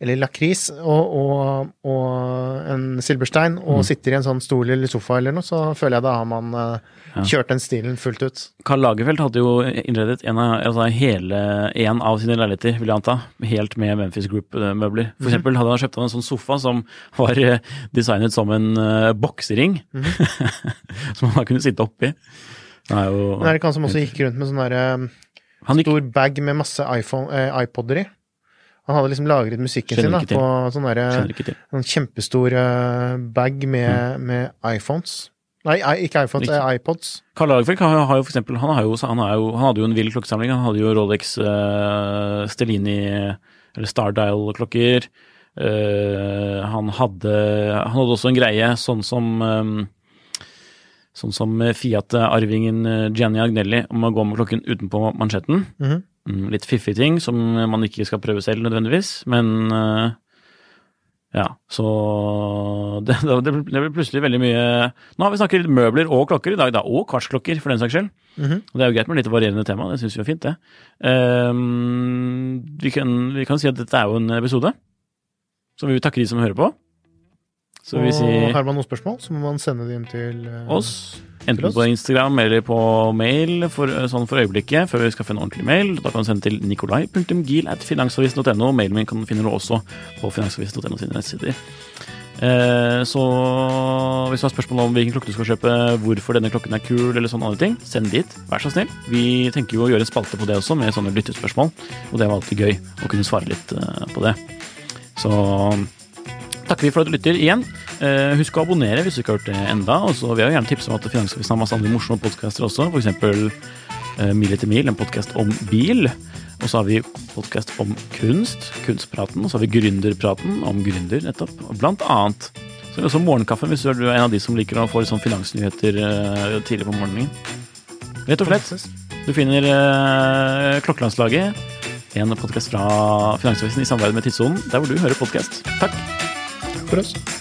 Eller lakris og, og, og en silberstein, og Mm. sitter i en sånn stol eller sofa eller noe, så føler jeg da har man eh, Ja. kjørt den stilen fullt ut. Karl Lagerfeldt hadde jo innredet en av, altså hele, en av sine leiligheter, vil jeg anta, helt med Memphis Group-møbler. For eksempel hadde han kjøpt en sånn sofa som var eh, designet som en eh, boksering, som han da kunne sitte oppi. Det er jo Men er det ikke han som også gikk rundt med sånn derre Han gikk stor bag med masse iPhone, eh, iPoder i? Han hadde liksom lagret musikken sin da, på sånn derre Skjønner en kjempestor eh, bag med, Mm. med iPhones. Nei, ikke iPhones, Ikke. eh, iPods. Karl Lagerfeldt har, har jo for eksempel, han, har jo, han, jo, han hadde jo en vill klokkesamling. Han hadde jo Rolex uh, Stellini, eller Stardial-klokker. Uh, han, hadde, han hadde også en greie sånn som eh, Sånn som Fiat-arvingen Jenny Gianni Agnelli om å gå med klokken utenpå mansjetten. Mm -hmm. Litt fiffige ting som man ikke skal prøve selv nødvendigvis, men eh, ja, så det, det, blir plutselig veldig mye Nå har vi snakket litt møbler og klokker i dag, da, og kvartsklokker for den saks skyld. Mhm. Og det er jo greit med litt varierende tema, det syns vi er fint, det. Um, vi, kan, vi kan si at dette er jo en episode, som vi vil takke de som hører på. Og har man noen spørsmål, så må man sende inn til uh, oss, enten oss. på Instagram eller på mail, for, sånn for øyeblikket, før vi skaffer en ordentlig mail. Da kan du sende til nikolai.gil.finansavisen.no. Mailen min kan du også på finansavisen.no sine nettsider. Eh, Så hvis du har spørsmål om hvilken klokke du skal kjøpe, hvorfor denne klokken er kul, eller sånne andre ting, send dit, vær så snill. Vi tenker jo å gjøre en spalte på det også, med sånne lyttespørsmål, og det var alltid gøy å kunne svare litt eh, på det. Så takker vi for at du lytter igjen. Eh, husk å abonnere hvis du ikke har gjort det enda. Og så vil jeg gjerne tipse om at Finansavisen har masse andre morsomme podkaster også. Eksempel eh, Mil etter mil, en podkast om bil. Og så har vi podkast om kunst, Kunstpraten. Og så har vi Gründerpraten, om gründer, nettopp. Blant annet så har vi også Morgenkaffen, hvis du er en av de som liker å få sånn finansnyheter eh, tidlig på morgenen. Rett og slett. Du finner eh, Klokkelandslaget, en podkast fra Finansavisen i samarbeid med Tidssonen, der hvor du hører podkast. Takk. For